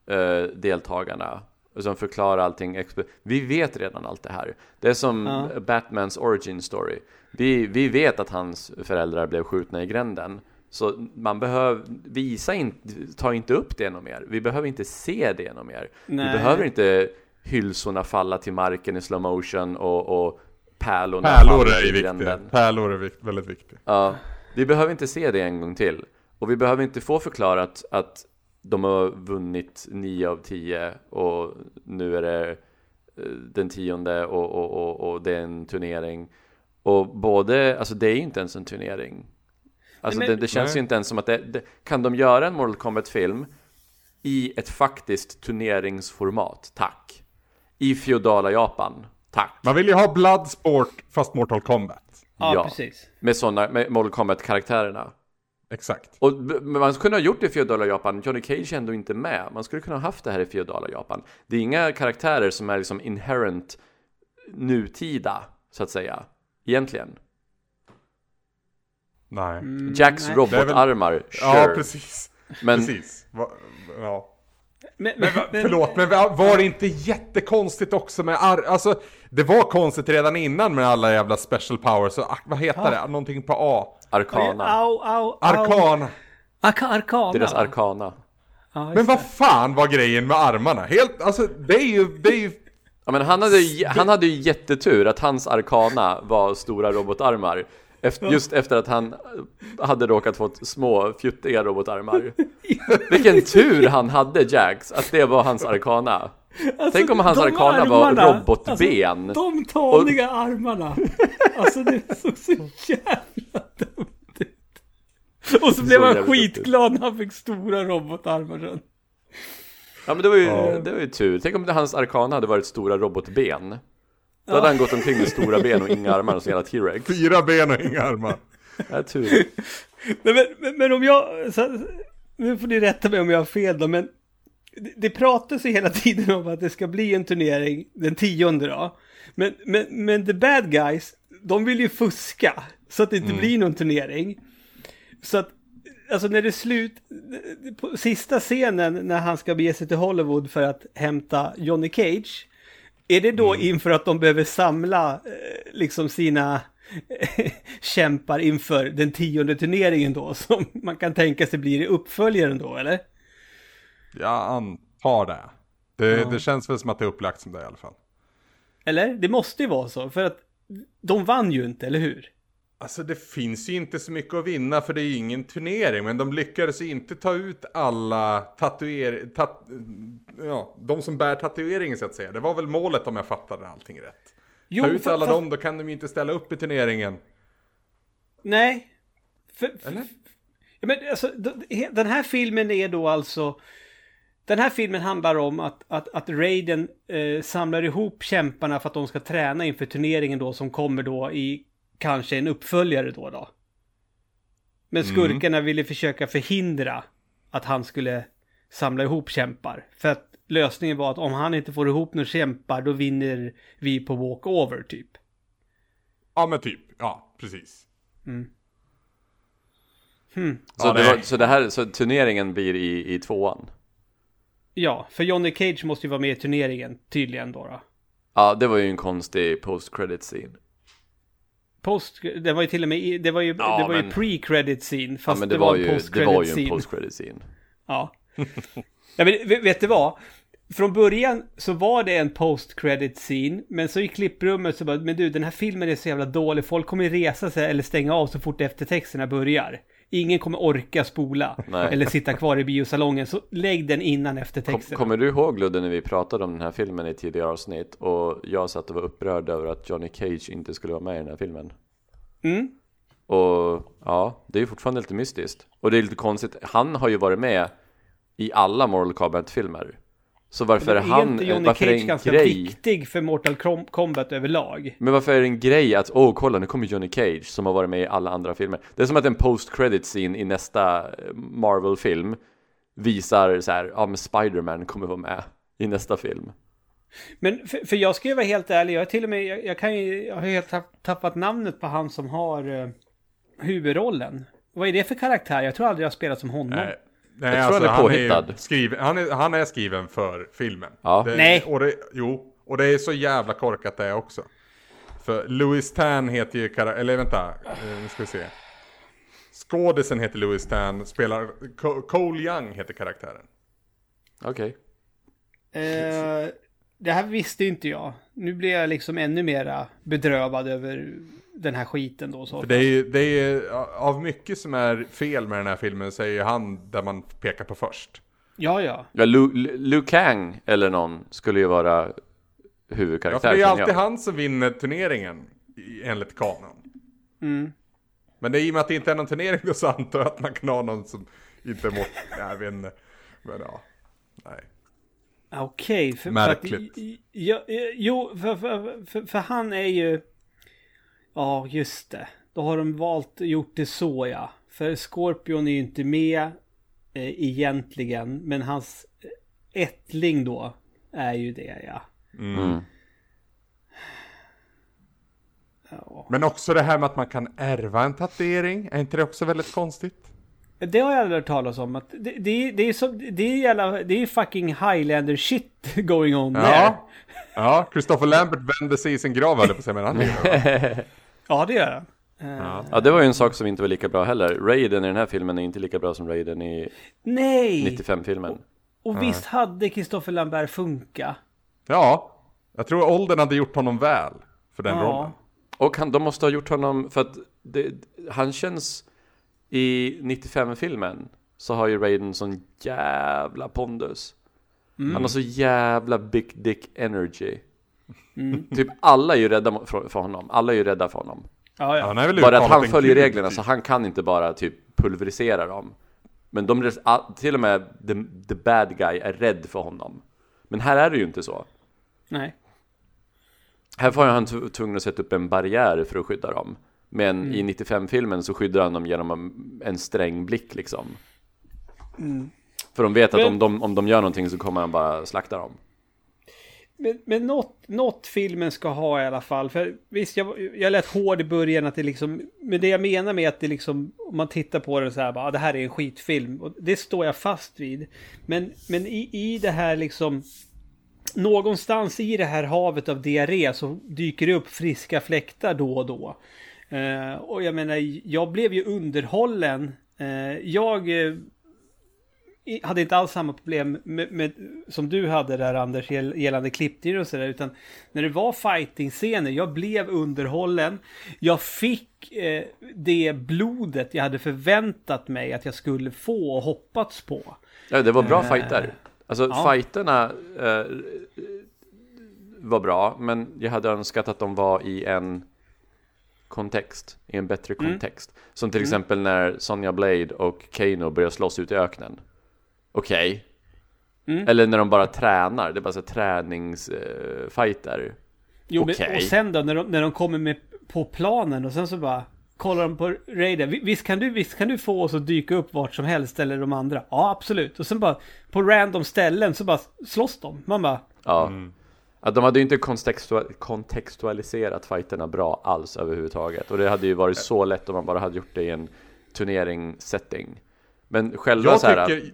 eh, deltagarna. Och som förklarar allting. Vi vet redan allt det här. Det är som Ja. Batmans origin story. Vi, vi vet att hans föräldrar blev skjutna i gränden. Så man behöver, visa inte, ta inte upp det något mer. Vi behöver inte se det något mer. Nej. Vi behöver inte hylsorna falla till marken i slow motion och, och pärlorna Pärlor är viktigt. Pärlor är väldigt viktigt. Ja, vi behöver inte se det en gång till. Och vi behöver inte få förklarat att de har vunnit 9 av 10 och nu är det eh, den tionde och, och, och, och det är en turnering. Och både, alltså det är ju inte ens en turnering. Alltså Nej, men- det, det känns Nej. ju inte ens som att det, det, kan de göra en Mortal Kombat-film i ett faktiskt turneringsformat? Tack. I feodala Japan? Tack. Man vill ju ha Bloodsport fast Mortal Kombat. Ja, Ja. precis. Med sådana, med Mortal Kombat-karaktärerna. Exakt. Och man skulle kunna ha gjort det i feodala Japan, Johnny Cage är ändå inte med. Man skulle kunna ha haft det här i feodala Japan. Det är inga karaktärer som är liksom inherent nutida, så att säga. Egentligen. Nej. Mm, Jacks robotarmar, sure. Ja, precis. men Precis. Va, ja. Men, Men, va, förlåt, men va- var det inte jättekonstigt också med ar- Alltså, det var konstigt redan innan med alla jävla special powers. Så, ah, vad heter det? Någonting på A. Arkana. Au, au, au. Arkana. Arka, arkana. Deras arkana. Just Men vad fan var grejen med armarna? Helt, alltså det är ju, det är ju... Ja, men han hade, ju- han hade ju jättetur att hans arkana var stora robotarmar. Efter, just efter att han hade råkat fått små fjuttiga robotarmar. Vilken tur han hade Jax, att det var hans arkana. Alltså, Tänk om hans arkana var armarna, robotben. Alltså, de taniga armarna. Alltså det såg så jävla dumt ut. Och så blev såg han skitglad när han fick stora robotarmar sen. Ja men det var ju, Ja. det var ju tur. Tänk om hans arkana hade varit stora robotben. Då hade han gått omkring med stora ben och inga armar och så jävla T-Rex. Fyra ben och inga armar. Det är tur. Men, men, men, om jag, så, nu får ni rätta mig om jag har fel då, men det, det pratas ju hela tiden om att det ska bli en turnering den tionde då. Men, men, men the bad guys, de vill ju fuska så att det inte blir någon turnering. Så att, alltså när det är slut, på sista scenen när han ska bege sig till Hollywood för att hämta Johnny Cage, är det då inför att de behöver samla eh, liksom sina eh, kämpar inför den tionde turneringen då som man kan tänka sig blir uppföljaren då eller? Jag antar det. Det, det känns väl som att det är upplagt som det i alla fall. Eller? Det måste ju vara så för att de vann ju inte, eller hur? Alltså det finns ju inte så mycket att vinna för det är ju ingen turnering. Men de lyckades inte ta ut alla tatuer... Tat, ja, de som bär tatueringen så att säga. Det var väl målet om jag fattade allting rätt. Jo, ta ut för- alla för- dem, då kan de ju inte ställa upp i turneringen. Nej. För, Eller? Ja, men alltså, den här filmen är då alltså... Den här filmen handlar om att, att, att Raiden eh, samlar ihop kämparna för att de ska träna inför turneringen då som kommer då i kanske en uppföljare då då. Men skurkarna ville försöka förhindra att han skulle samla ihop kämpar. För att lösningen var att om han inte får ihop några kämpar då vinner vi på walkover typ. Ja men typ, ja precis. Så, Ja, det var, så det här, så turneringen blir i, i tvåan? Ja, för Johnny Cage måste ju vara med i turneringen tydligen då. då. Ja, det var ju en konstig post-credit scene. Post, det var ju till och med, det var ju, Ja, det var ju men- pre-credit scene. Ja, Fast men det, det, var, en ju, det post-credit var ju en post-credit scene. Ja. ja men vet, vet du vad? Från början så var det en post-credit scene, men så i klipprummet så bara, men du den här filmen är så jävla dålig, folk kommer resa sig eller stänga av så fort eftertexterna börjar. Ingen kommer orka spola Nej. eller sitta kvar i biosalongen, så lägg den innan Kom, eftertexterna. kommer du ihåg Ludde när vi pratade om den här filmen i tidigare avsnitt och jag satt och var upprörd över att Johnny Cage inte skulle vara med i den här filmen? Mm. Och ja, det är ju fortfarande lite mystiskt. Och det är lite konstigt, han har ju varit med i alla Mortal Kombat-filmer. Så varför är Är han, inte Johnny varför är Cage en ganska grej? viktig för Mortal Kom- Kombat överlag? Men varför är det en grej att, åh kolla nu kommer Johnny Cage som har varit med i alla andra filmer. Det är som att en post-credit scene i nästa eh, Marvel-film visar så här, ja men Spider-Man kommer vara med i nästa film. Men för, för jag ska ju vara helt ärlig, jag är till och med, jag, jag kan ju, jag har helt tapp- tappat namnet på han som har uh, huvudrollen. Vad är det för karaktär? Jag tror aldrig jag har spelat som honom. Nej, nej Jag tror han är han påhittad. ju skriven, han, är, han är skriven för filmen. Ja. Det, Nej. Och det, jo, och det är så jävla korkat det också. För Louis Tan heter ju karaktär, eller vänta, eh, nu ska vi se. Skådisen heter Louis Tan, spelar, Co- Cole Young heter karaktären. Okej. Eh, det här visste inte jag. Nu blir jag liksom ännu mera bedrövad över den här skiten då. Så. För det är ju, det är av mycket som är fel med den här filmen så är ju han där man pekar på först. Ja, ja. Ja, Lu, Lu, Kang eller någon skulle ju vara Ja, för huvudkaraktär. det är känner alltid jag. han som vinner turneringen i- enligt kanon. Mm. Men det är i och med att det inte är någon turnering då så antar jag att man kan ha någon som inte mår, jag vet inte. Men ja, nej. Okej. för, Märkligt. För att, ja, eh, jo, för, för, för, för han är ju... Ja, just det. Då har de valt gjort det så ja. För Scorpion är ju inte med eh, egentligen. Men hans eh, ättling då är ju det ja. Mm. ja. Men också det här med att man kan ärva en tatuering, är inte det också väldigt konstigt? Det har jag aldrig hört talas om. Att det, det, det är som, det är jävla, det är fucking highlander shit going on där. Ja, ja Christopher Lambert vände sig i sin grav höll på att säga, men han va? Ja, det gör han. Ja. Ja, det var ju en sak som inte var lika bra heller. Raiden i den här filmen är inte lika bra som Raiden i Nej! 95-filmen. Och visst hade Christopher Lambert funka? ja, jag tror åldern hade gjort honom väl för den rollen. Och han, de måste ha gjort honom, för att det, han känns i 95-filmen så har ju Raiden sån jävla pondus. Han har så jävla big dick energy. Typ alla är ju rädda för, honom, alla är ju rädda för honom. Ja, Ja, han Bara att han följer reglerna typ. så han kan inte bara typ pulverisera dem. Men de, till och med the, the bad guy är rädd för honom. Men här är det ju inte så. Nej. Här var han tv- tvungen att sätta upp en barriär för att skydda dem. Men i 95-filmen så skyddar han dem genom en- sträng blick liksom. För de vet att om de, om de gör någonting så kommer han bara slakta dem. Men, men något, något filmen ska ha i alla fall. För visst, jag, jag lät hård i början att det liksom... Men det jag menar med att det liksom... Om man tittar på det så här bara, ah, det här är en skitfilm. Och det står jag fast vid. Men, men i, i det här liksom... Någonstans i det här havet av diarré så dyker det upp friska fläktar då och då. Eh, och jag menar, jag blev ju underhållen. Eh, jag eh, hade inte alls samma problem med, med, som du hade där Anders gäll- gällande klipptider och sådär utan när det var fighting-scener, jag blev underhållen. Jag fick eh, det blodet jag hade förväntat mig att jag skulle få och hoppats på. Ja, det var bra Eh, fighter. Alltså ja. fighterna eh, var bra, men jag hade önskat att de var i en kontext, i en bättre Mm. kontext. Som till exempel när Sonja Blade och Kano börjar slåss ute i öknen. Okej. Mm. Eller när de bara tränar, det är bara så träningsfighter. Eh, fighter. Jo, men, Okej. och sen då när de, när de kommer med på planen och sen så bara kollar de på Raider. Vi- Visst kan, du, visst kan du få oss att dyka upp vart som helst eller de andra? Ja, absolut. Och sen bara på random ställen så bara slåss de. Man bara, Ja. Att de hade ju inte kontextua- kontextualiserat fighterna bra alls överhuvudtaget. Och det hade ju varit så lätt om man bara hade gjort det i en turneringssetting. Men själva Jag så här, tycker,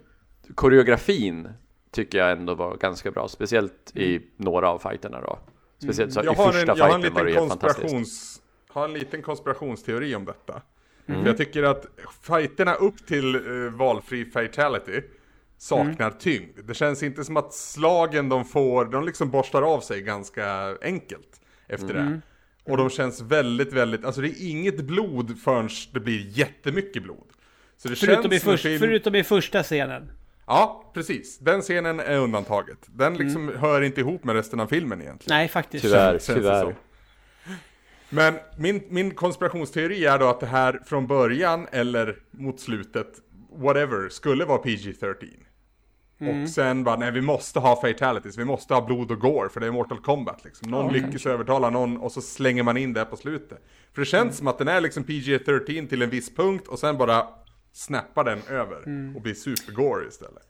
koreografin tycker jag ändå var ganska bra. Speciellt i några av fighterna då. Speciellt så Mm. jag i har första en, jag fighten var det liten helt fantastiskt. konspirations... Har en liten konspirationsteori om detta. Mm. För jag tycker att fighterna upp till uh, valfri fatality saknar Mm. tyngd. Det känns inte som att slagen de får, de liksom borstar av sig ganska enkelt efter Mm. det. Och de känns väldigt, väldigt, alltså det är inget blod förrän det blir jättemycket blod. Så det förutom, i känns en först, film... förutom i första scenen. Ja, precis. Den scenen är undantaget. Den liksom hör inte ihop med resten av filmen egentligen. Nej, faktiskt. Tyvärr, Känns tyvärr. Men min, min konspirationsteori är då att det här från början eller mot slutet, whatever, skulle vara PG-13. Och sen bara, nej vi måste ha fatalities, vi måste ha blod och gore för det är Mortal Kombat liksom. Någon lyckas övertala någon och så slänger man in det på slutet. För det känns som att den är liksom PG-13 till en viss punkt och sen bara snappar den över och blir super-gore istället.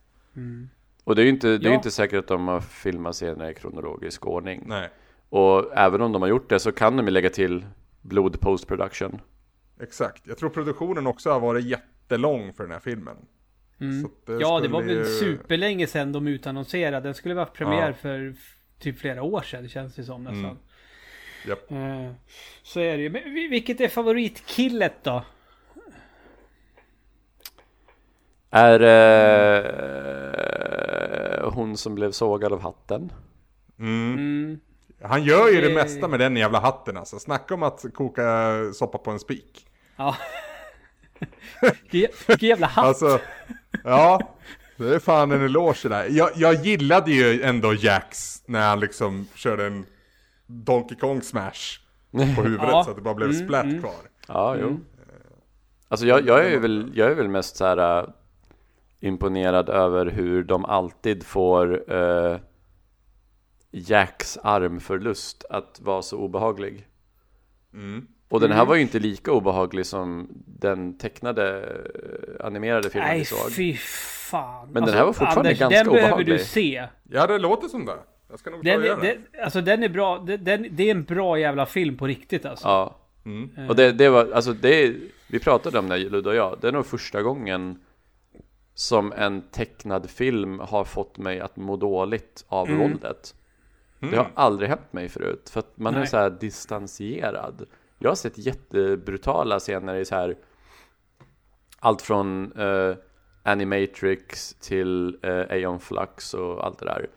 Och det är ju inte, det är Ja. inte säkert att de har filmat scener i kronologisk ordning. Nej, Och även om de har gjort det så kan de ju lägga till blod post production. exakt. Jag tror produktionen också har varit jättelång för den här filmen. Att det Ja, det var väl ju- superlänge sedan de utannonserade. Den skulle vara premiär Ja. för typ flera år sedan, känns det som nästan. Japp. Eh, så är det ju. Men vi- vilket är favoritkillet då? Är eh, hon som blev sågad av hatten? Mm. Han gör ju det Eh. mesta med den jävla hatten alltså. Snacka om att koka soppa på en spik. Ja. Vilken jävla hatt. Alltså, ja. Det är fan en eloge där. Jag, jag gillade ju ändå Jax när han liksom körde en Donkey Kong smash på huvudet Ja. så att det bara blev Mm, splat mm. kvar. Ja, jo. Alltså jag, jag, är väl, jag är väl mest så här äh, imponerad över hur de alltid får äh, Jacks armförlust att vara så obehaglig. Mm. Och den här var ju inte lika obehaglig som den tecknade eh, animerade filmen vi Nej, såg. fy fan. Alltså, Men den här var fortfarande Anders, ganska den behöver obehaglig. du se. Ja, det låter som det. Jag ska nog ta Den, göra det. den, alltså den är bra. Den, den, det är en bra jävla film på riktigt alltså. Ja. Mm. Och det, det var, alltså det, vi pratade om det, Ludde och jag, det är nog första gången som en tecknad film har fått mig att må dåligt av Mm. våldet. Det har aldrig hänt mig förut, för att man är Nej. så här distanserad. Jag har sett jättebrutala scener i så här allt från eh, Animatrix till eh, Aeon Flux och allt det där.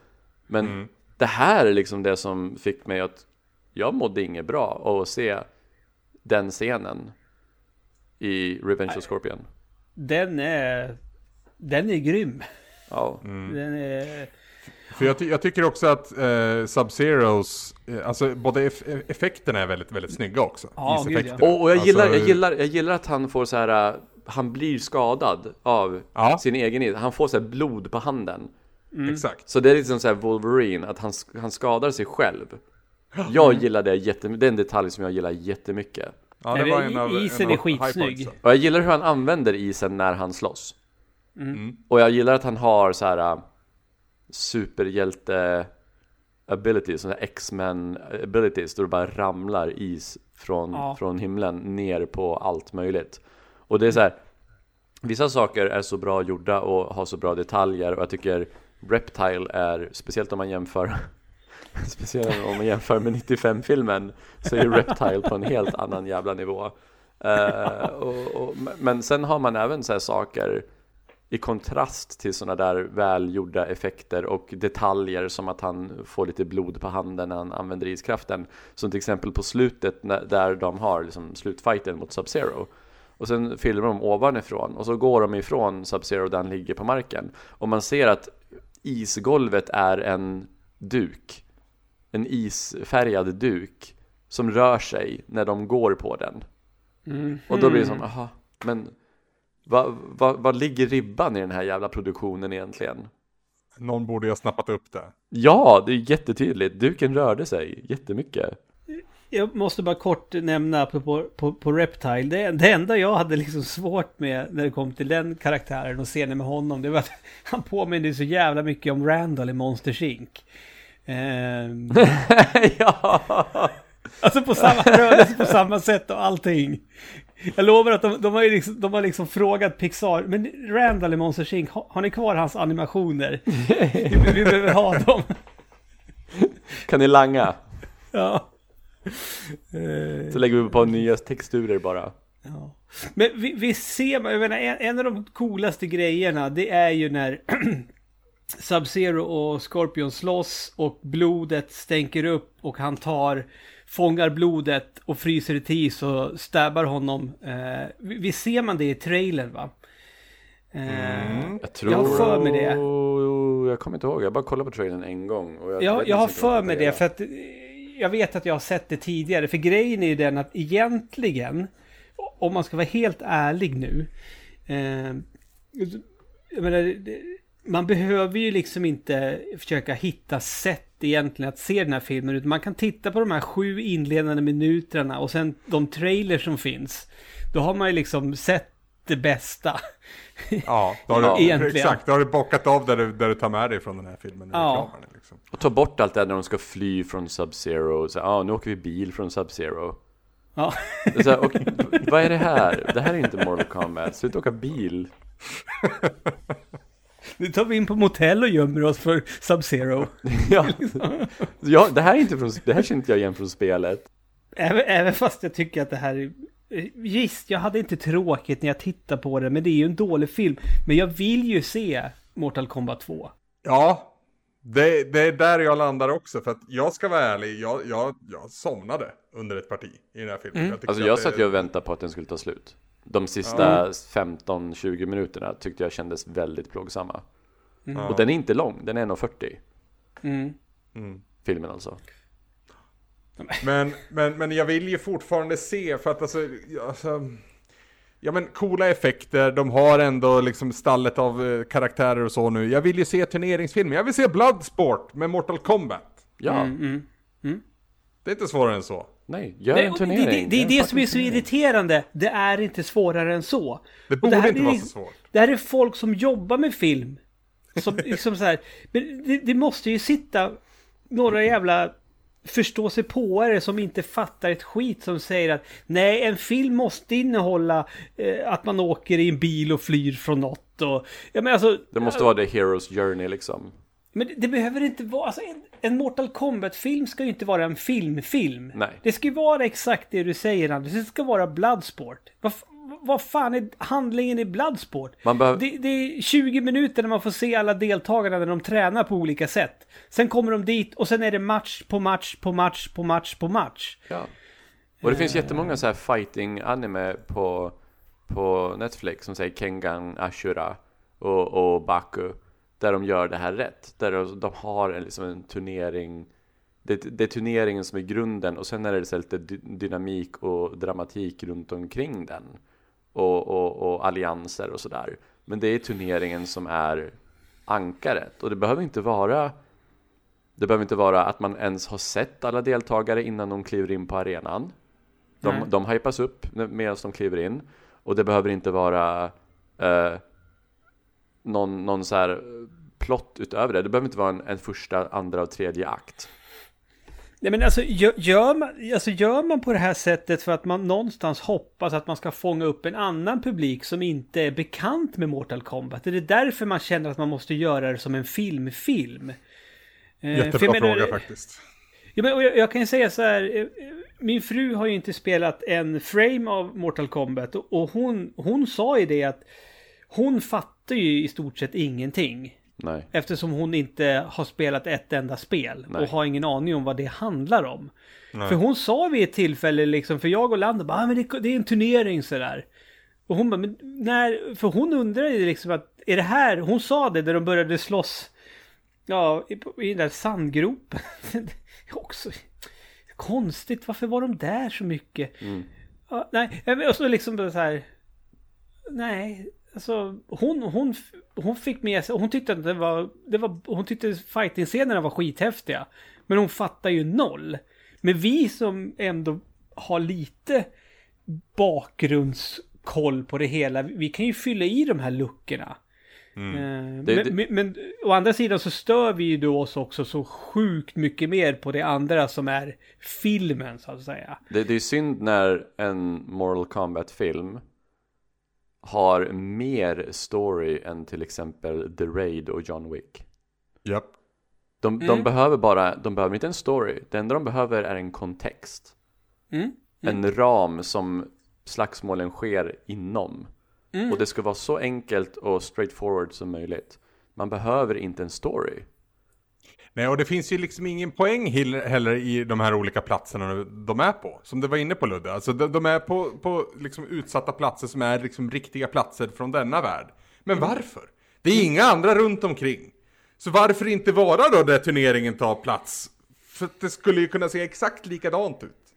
Men Mm. det här är liksom det som fick mig att jag mådde inget bra av att se den scenen i Revenge of Scorpion. Den är... Den är grym. Ja, Mm. Den är... För jag, ty- jag tycker också att eh, Sub-Zeros, eh, alltså både eff- effekterna är väldigt, väldigt snygga också. Ja, gud, ja. Iseffekterna. och, och jag, gillar, Alltså, jag, gillar, jag gillar att han får så här, äh, han blir skadad av Ja. sin egen is. Han får så här blod på handen. Exakt. Så det är liksom så här Wolverine, att han, han skadar sig själv. Jag gillar det jättemycket, det är en detalj som jag gillar jättemycket. Ja, det var en av, isen en är av skitsnygg. highpointsen. Och jag gillar hur han använder isen när han slåss. Mm. Och jag gillar att han har så här äh, superhjälte abilities, sådana X-Men abilities, då det bara ramlar is från, Ja. från himlen ner på allt möjligt. Och det är så här, vissa saker är så bra gjorda och har så bra detaljer och jag tycker Reptile är, speciellt om man jämför Speciellt om man jämför med 95-filmen så är Reptile på en helt annan jävla nivå. Eh, och, och, men sen har man även så här saker i kontrast till sådana där välgjorda effekter och detaljer som att han får lite blod på handen när han använder iskraften. Som till exempel på slutet när, där de har liksom slutfighten mot Sub-Zero. Och sen filmar de ovanifrån och så går de ifrån Sub-Zero där han ligger på marken. Och man ser att isgolvet är en duk. En isfärgad duk som rör sig när de går på den. Mm. Och då blir det som, aha, men vad va, vad ligger ribban i den här jävla produktionen egentligen? Någon borde ju ha snappat upp det. Ja, det är jättetydligt. Duken rörde sig jättemycket. Jag måste bara kort nämna på, på, på Reptile. Det, det enda jag hade liksom svårt med när det kom till den karaktären och scenen med honom. Det var att han påminner så jävla mycket om Randall i Monsters Inc. Ehm, ja! alltså på samma rörelse på samma sätt och allting. Jag lovar att de, de, har, liksom, de har liksom frågat Pixar, men Randall i Monsters Inc, har, har ni kvar hans animationer? Vi, vi behöver ha dem. Kan ni langa? Ja. Så lägger vi på nya texturer bara. Ja. Men vi, vi ser, jag menar, en, en av de coolaste grejerna det är ju när Sub-Zero och Scorpion slåss och blodet stänker upp och han tar, fångar blodet och fryser det till is och stabbar honom. Eh, vi, ser man det i trailern va? Eh, Jag tror... Jag har för mig det. Jag kommer inte ihåg, jag bara kollade på trailern en gång. Och jag, Jag, jag har för mig det för att eh, jag vet att jag har sett det tidigare. För grejen är ju den att egentligen, om man ska vara helt ärlig nu. Eh, jag menar, man behöver ju liksom inte försöka hitta sätt egentligen att se den här filmen. Utan man kan titta på de här sju inledande minuterna och sen de trailers som finns. Då har man ju liksom sett det bästa. Ja, då har Ja, du, exakt. Då har du bockat av där du, där du tar med dig från den här filmen. Ja. Liksom. Och ta bort allt det där när de ska fly från Sub-Zero. Så, ah, nu åker vi bil från Sub-Zero. Ja. Så här, och, vad är det här? Det här är inte Mortal Kombat. Sluta åka bil. Nu tar vi in på motell och gömmer oss för Sub-Zero. Ja. ja, det här är inte från, det här känner inte jag igen från spelet. Även, även fast jag tycker att det här är... Visst, jag hade inte tråkigt när jag tittade på det, men det är ju en dålig film. Men jag vill ju se Mortal Kombat 2. Ja, det, det är där jag landar också. För att jag ska vara ärlig, jag, jag, jag somnade under ett parti i den här filmen. Mm. tyckte Alltså att jag det- satt ju och väntade på att den skulle ta slut. De sista 15-20 minuterna tyckte jag kändes väldigt plågsamma. Ja. Och den är inte lång, den är 1.40. Mm. Mm. Filmen alltså. Men, men, men jag vill ju fortfarande se för att alltså, ja, alltså Ja men coola effekter, de har ändå liksom stallet av eh, karaktärer och så nu. Jag vill ju se turneringsfilmer, jag vill se Bloodsport med Mortal Kombat. Ja, Mm, mm. Det är inte svårare än så. Nej, gör Nej, en turnering. Det, det, det är det som är så turnering. irriterande. Det är inte svårare än så. Det borde här inte är vara så svårt. Det här är folk som jobbar med film. Som liksom så här, men det, det måste ju sitta några jävla förståsigpåare som inte fattar ett skit som säger att nej, en film måste innehålla eh, att man åker i en bil och flyr från något och... Ja, men alltså, Det måste vara the hero's journey liksom. Men det, det behöver inte vara... Alltså en, en Mortal Kombat-film ska ju inte vara en filmfilm. Nej. Det ska ju vara exakt det du säger Anders. Det ska vara Bloodsport. Vad, vad fan är handlingen i Bloodsport? Det, det är 20 minuter när man får se alla deltagarna när de tränar på olika sätt. Sen kommer de dit och sen är det match på match på match på match på match. Ja. Och det finns jättemånga så här fighting anime på, på Netflix som säger Kengan, Ashura och, och Baku. Där de gör det här rätt. Där de, de har en, liksom en turnering. Det, det är turneringen som är grunden och sen är det så lite dy, dynamik och dramatik runt omkring den. Och, och, och allianser och sådär. Men det är turneringen som är ankaret. Och det behöver inte vara det behöver inte vara att man ens har sett alla deltagare innan de kliver in på arenan. De, de hypas upp medan de kliver in. Och det behöver inte vara eh, någon, någon så här eh, plott utöver det. Det behöver inte vara en, en första, andra och tredje akt. Nej men alltså gör, gör, man, alltså gör man på det här sättet för att man någonstans hoppas att man ska fånga upp en annan publik som inte är bekant med Mortal Kombat? Är det därför man känner att man måste göra det som en filmfilm? Eh, för Jättebra menar- fråga faktiskt. Ja, men, jag, jag kan ju säga så här. eh, Min fru har ju inte spelat en frame av Mortal Kombat. Och, och hon, hon sa ju det att hon fattar ju i stort sett ingenting. Nej. Eftersom hon inte har spelat ett enda spel. Nej. Och har ingen aning om vad det handlar om. Nej. För hon sa vid ett tillfälle liksom, för jag och Lander bara, ah, men det, det är en turnering sådär. Och hon bara, men när, för hon undrade ju liksom att, är det här, hon sa det när de började slåss, ja, i, i den där sandgropen. Också konstigt, varför var de där så mycket? Mm. Ja, nej, och så liksom så här, nej, alltså hon, hon, hon fick med sig, hon tyckte att det var, det var hon tyckte fighting-scenerna var skithäftiga. Men hon fattar ju noll. Men vi som ändå har lite bakgrundskoll på det hela, vi kan ju fylla i de här luckorna. Eh, Det- men, det- men, men å andra sidan så stör vi ju då oss också så sjukt mycket mer på det andra som är filmen så att säga. Det, det är synd när en Mortal Kombat-film har mer story än till exempel The Raid och John Wick. Japp. De, de behöver bara, de behöver inte en story. Det enda de behöver är en kontext. Mm. En ram som slagsmålen sker inom. Och det ska vara så enkelt och straightforward som möjligt. Man behöver inte en story. Nej, och det finns ju liksom ingen poäng heller i de här olika platserna de är på. Som du var inne på Ludde. Alltså de, de är på, på liksom utsatta platser som är liksom riktiga platser från denna värld. Men varför? Det är inga andra runt omkring. Så varför inte vara då där turneringen tar plats? För att det skulle ju kunna se exakt likadant ut.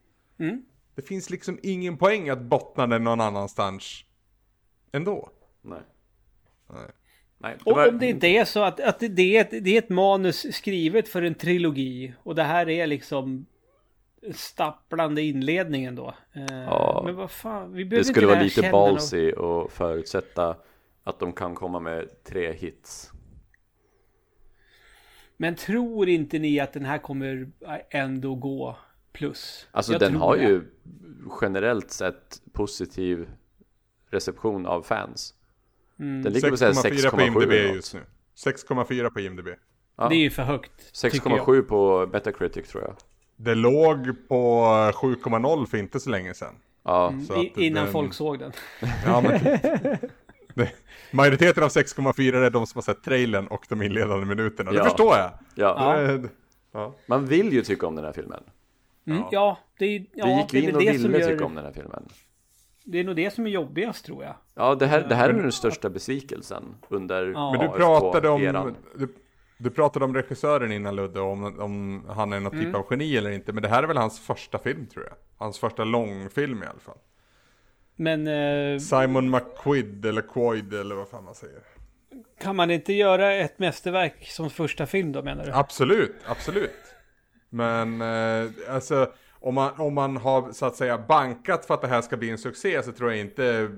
Det finns liksom ingen poäng att bottna den någon annanstans ändå. Nej. Nej. Nej, det Och var, om det inte är så att, att det, är ett, det är ett manus skrivet för en trilogi och det här är liksom stapplande inledningen då. Eh, Ja. Men vad fan, vi behöver det inte skulle vara lära lite ballsy och förutsätta att de kan komma med tre hits. Men tror inte ni att den här kommer ändå gå plus? Alltså Jag den har det. ju generellt sett positiv reception av fans. Mm. Den ligger på så här 6,4 på 6,7 IMDB just nu. 6,4 på IMDB. Ja. Det är ju för högt. tycker jag. 6,7 på Metacritic tror jag. Det låg på 7,0 för inte så länge sedan. Ja, Så I, att innan den- folk såg den. Ja, men det, majoriteten av 6,4 är de som har sett trailern och de inledande minuterna. Det Ja. förstår jag. ja. Det- ja. Man vill ju tycka om den här filmen. Mm, ja, det är, ja, Vi gick det är in och det ville gör, tycka om den här filmen. Det är nog det som är jobbigast tror jag. Ja, det här, det här är den största besvikelsen under Ja. Men du pratade om, du, du pratade om regissören innan Ludde, om, om han är någon typ av geni eller inte. Men det här är väl hans första film tror jag. Hans första långfilm i alla fall. Men eh, Simon McQuid eller Quoid eller vad fan man säger. kan man inte göra ett mästerverk som första film då menar du? Absolut, absolut. Men eh, alltså, om man, om man har så att säga bankat för att det här ska bli en succé så tror jag inte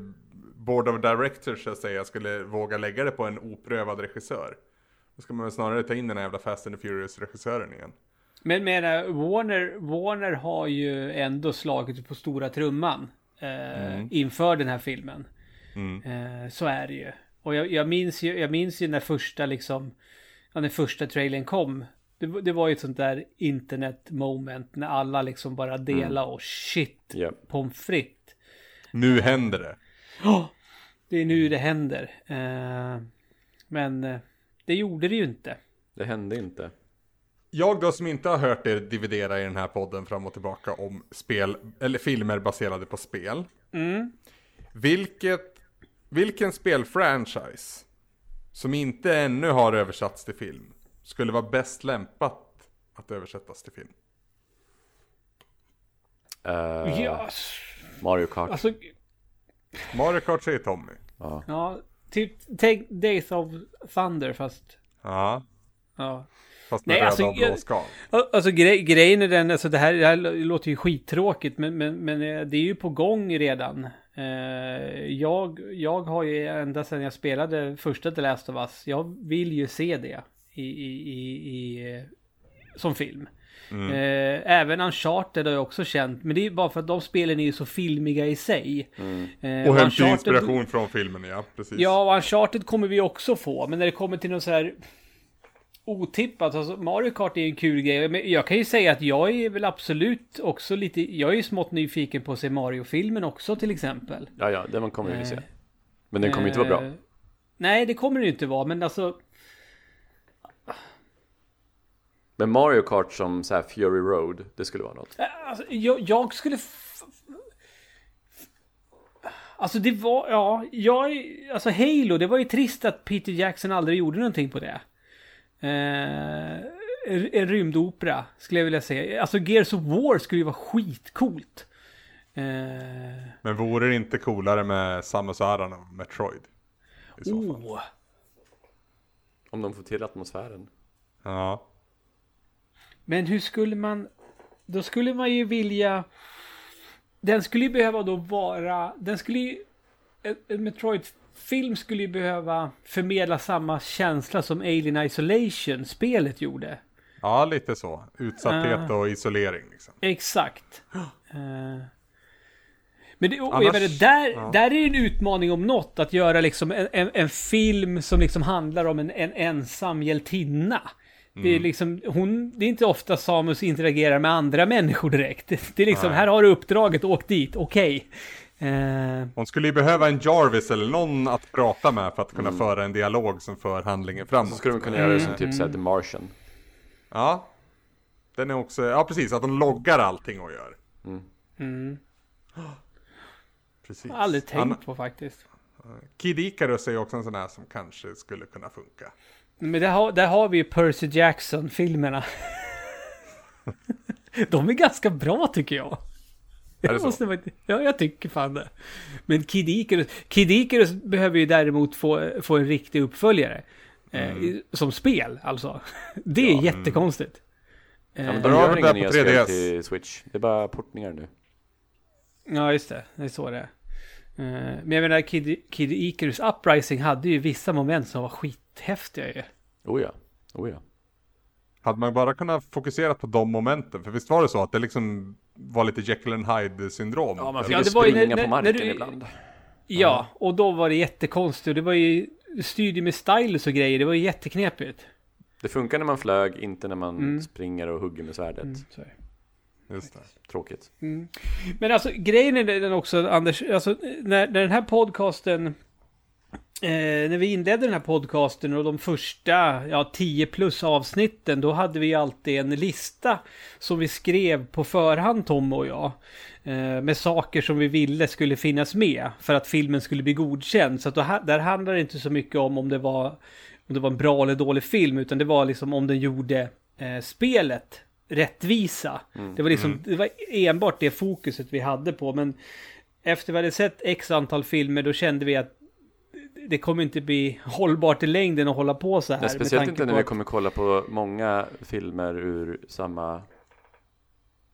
Board of Directors så att säga skulle våga lägga det på en oprövad regissör. Då ska man väl snarare ta in den här jävla Fast and the Furious-regissören igen. Men menar, Warner, Warner har ju ändå slagit på stora trumman. Eh, Mm. Inför den här filmen. Mm. Eh, så är det ju. Och jag, jag, minns ju, jag minns ju när första liksom, ja, när första trailern kom. Det, var- det var ju ett sånt där internet moment när alla liksom bara delade och shit, Ja. pommes frites. Nu händer det. Ja, det är nu det händer. Eh, men eh, det gjorde det ju inte. Det hände inte. Jag då som inte har hört er dividera i den här podden fram och tillbaka om spel, eller filmer baserade på spel. Mm. Vilket, vilken spelfranchise som inte ännu har översatts till film skulle vara bäst lämpat att översättas till film? Eh, Ja, Mario Kart. alltså, Mario Kart säger Tommy. ja. ja, typ Take Days of Thunder fast, Ja, ja. fast med Nej, röda alltså, och blå skal. Alltså grej, grejen är den, alltså det här, det här låter ju skittråkigt men, men, men eh, det är ju på gång redan. Eh, jag, jag har ju ända sedan jag spelade första The Last of Us, jag vill ju se det i, i, i, i eh, som film. Eh, även Uncharted har jag också känt, men det är bara för att de spelen är ju så filmiga i sig. Eh, Och hämta Uncharted- inspiration från filmen, ja precis. Ja, och Uncharted kommer vi också få. Men när det kommer till något så här otippat. Alltså Mario Kart är ju en kul grej. Men jag kan ju säga att jag är väl absolut också lite... Jag är ju smått nyfiken på att se Mario-filmen också till exempel. ja, ja, den kommer vi se. Eh, Men den kommer inte vara bra. Eh, Nej, det kommer det ju inte vara. Men alltså... Men Mario Kart som så här Fury Road, det skulle vara något. eh, alltså jag, jag skulle... Alltså det var, ja, jag, alltså Halo, det var ju trist att Peter Jackson aldrig gjorde någonting på det. Eh, en en rymdopera, skulle jag vilja säga. Alltså Gears of War skulle ju vara skitcoolt. Eh, Men vore det inte coolare med Samus Aran och Metroid? I så fall. oh. Om de får till atmosfären. Ja. Men hur skulle man... Då skulle man ju vilja... Den skulle ju behöva då vara... Den skulle ju... En Metroid-film skulle ju behöva förmedla samma känsla som Alien Isolation, spelet gjorde. ja, lite så. Utsatthet Ah. och isolering liksom. Exakt. Eh, Men det, och Annars- menar, där, ja. där är en utmaning om något. Att göra liksom en, en, en film som liksom handlar om en, en ensam hjältinna. Det är Mm. liksom, hon, det är inte ofta Samus interagerar med andra människor direkt. Det är liksom, Nej. här har du uppdraget, åk dit, okej. Eh, Hon skulle ju behöva en Jarvis eller någon att prata med för att kunna föra en dialog som för handlingen Så framåt. skulle de kunna göra det som typ såhär The Martian. Ja. Den är också, ja precis, att de loggar allting och gör. mm, Precis. aldrig tänkt Anna- på faktiskt. Kid Icarus är ju också en sån här som kanske skulle kunna funka. Men där har, där har vi ju Percy Jackson-filmerna. De är ganska bra tycker jag. Är det Jag så? måste Ja, jag tycker fan det. Men Kid Icarus, Kid Icarus behöver ju däremot få, få en riktig uppföljare. Eh, i- som spel, alltså. Det är jättekonstigt. Ja, Eh, men de Bra, gör inga nya på spel 3DS. till Switch. Det är bara portningar nu. Ja, just det. Det är så det är. Eh, Men jag menar, Kid, Kid Icarus Uprising hade ju vissa moment som var skithäftiga ju. Oh ja. Oh ja. Hade man bara kunnat fokusera på de momenten, för visst var det så att det liksom var lite Jekyll and Hyde syndrom? Ja, man fick Ja, det var ju när- springa på när marken du- ibland. Ja, och då var det jättekonstigt. Och Det var ju studier med stylus och grejer. Det var ju jätteknepigt. Det funkar när man flög, inte när man Mm. springer och hugger med svärdet. Mm. Just det. Tråkigt. Men alltså grejen är den också, Anders, alltså när, när den här podcasten eh, när vi inledde den här podcasten och de första, ja 10 plus avsnitten, då hade vi alltid en lista som vi skrev på förhand, Tom och jag. Eh, med saker som vi ville skulle finnas med för att filmen skulle bli godkänd. Så då, där handlar det inte så mycket om om det var, om det var en bra eller dålig film, utan det var liksom om den gjorde eh, spelet rättvisa. Det var liksom, det var enbart det fokuset vi hade på, men efter vi hade sett x antal filmer, då kände vi att det kommer inte bli hållbart i längden att hålla på så här. Nej, speciellt inte när vi kommer kolla på många filmer ur samma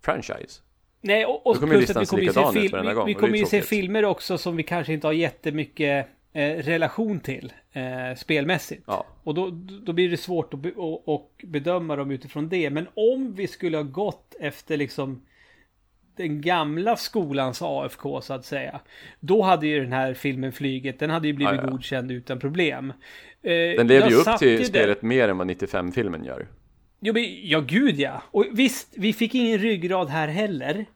franchise. Nej, och, och plus att vi kommer ju se, likadan ut fil- varenda vi, vi kommer ju se filmer också som vi kanske inte har jättemycket eh, relation till eh, spelmässigt. Ja. Och då, då blir det svårt att be, och, och bedöma dem utifrån det. Men om vi skulle ha gått efter liksom den gamla skolans AFK så att säga. Då hade ju den här filmen flygit. Den hade ju blivit Ja, ja. godkänd utan problem. Eh, Den lever ju upp till spelet mer än vad 95-filmen gör. Jo, men, ja, gud ja. Och visst, vi fick ingen ryggrad här heller.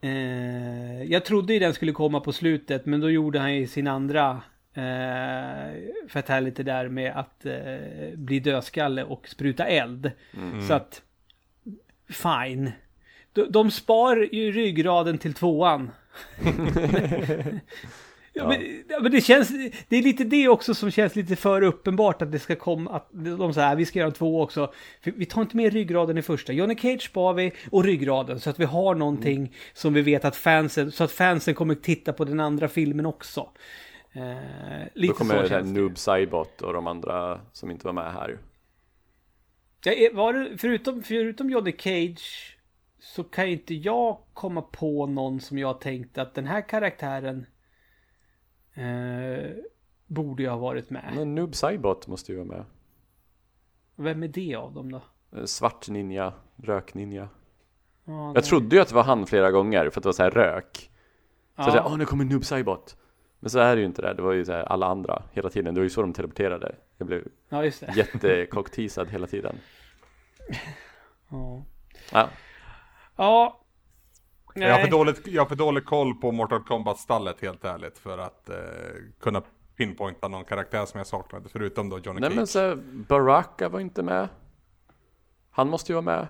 Eh, jag trodde ju den skulle komma på slutet, men då gjorde han ju sin andra eh, fatality där med att eh, bli dödskalle och spruta eld. Så att, fine. De, de spar ju ryggraden till tvåan. Ja, men, men det känns, det är lite det också som känns lite för uppenbart att det ska komma, att de säger vi ska göra två också. För vi tar inte med ryggraden i första. Johnny Cage spar vi och ryggraden så att vi har någonting som vi vet att fansen, så att fansen kommer titta på den andra filmen också. Eh, lite Då kommer så det här. Noob Saibot och de andra som inte var med här. Ja, är- var det, förutom, förutom Johnny Cage så kan ju inte jag komma på någon som jag tänkte att den här karaktären eh, borde ju ha varit med. Men Noob Saibot måste ju vara med. Vem är det av dem då? Eh, Svart ninja, rök ninja. Ja, nej. Jag trodde ju att det var han flera gånger för att det var så här rök. Så Ja. jag tänkte, åh nu kommer Noob Saibot. Men så är det ju inte det, det var ju så här alla andra hela tiden. Det var ju så de teleporterade. Jag blev ja, jättecockteasad hela tiden. Ja. Ja, ja. Jag har, för Nej. dåligt, jag har för dålig koll på Mortal Kombat-stallet helt ärligt för att eh, kunna pinpointa någon karaktär som jag saknade förutom då Johnny nej Cage. men så Baraka var inte med. Han måste ju vara med.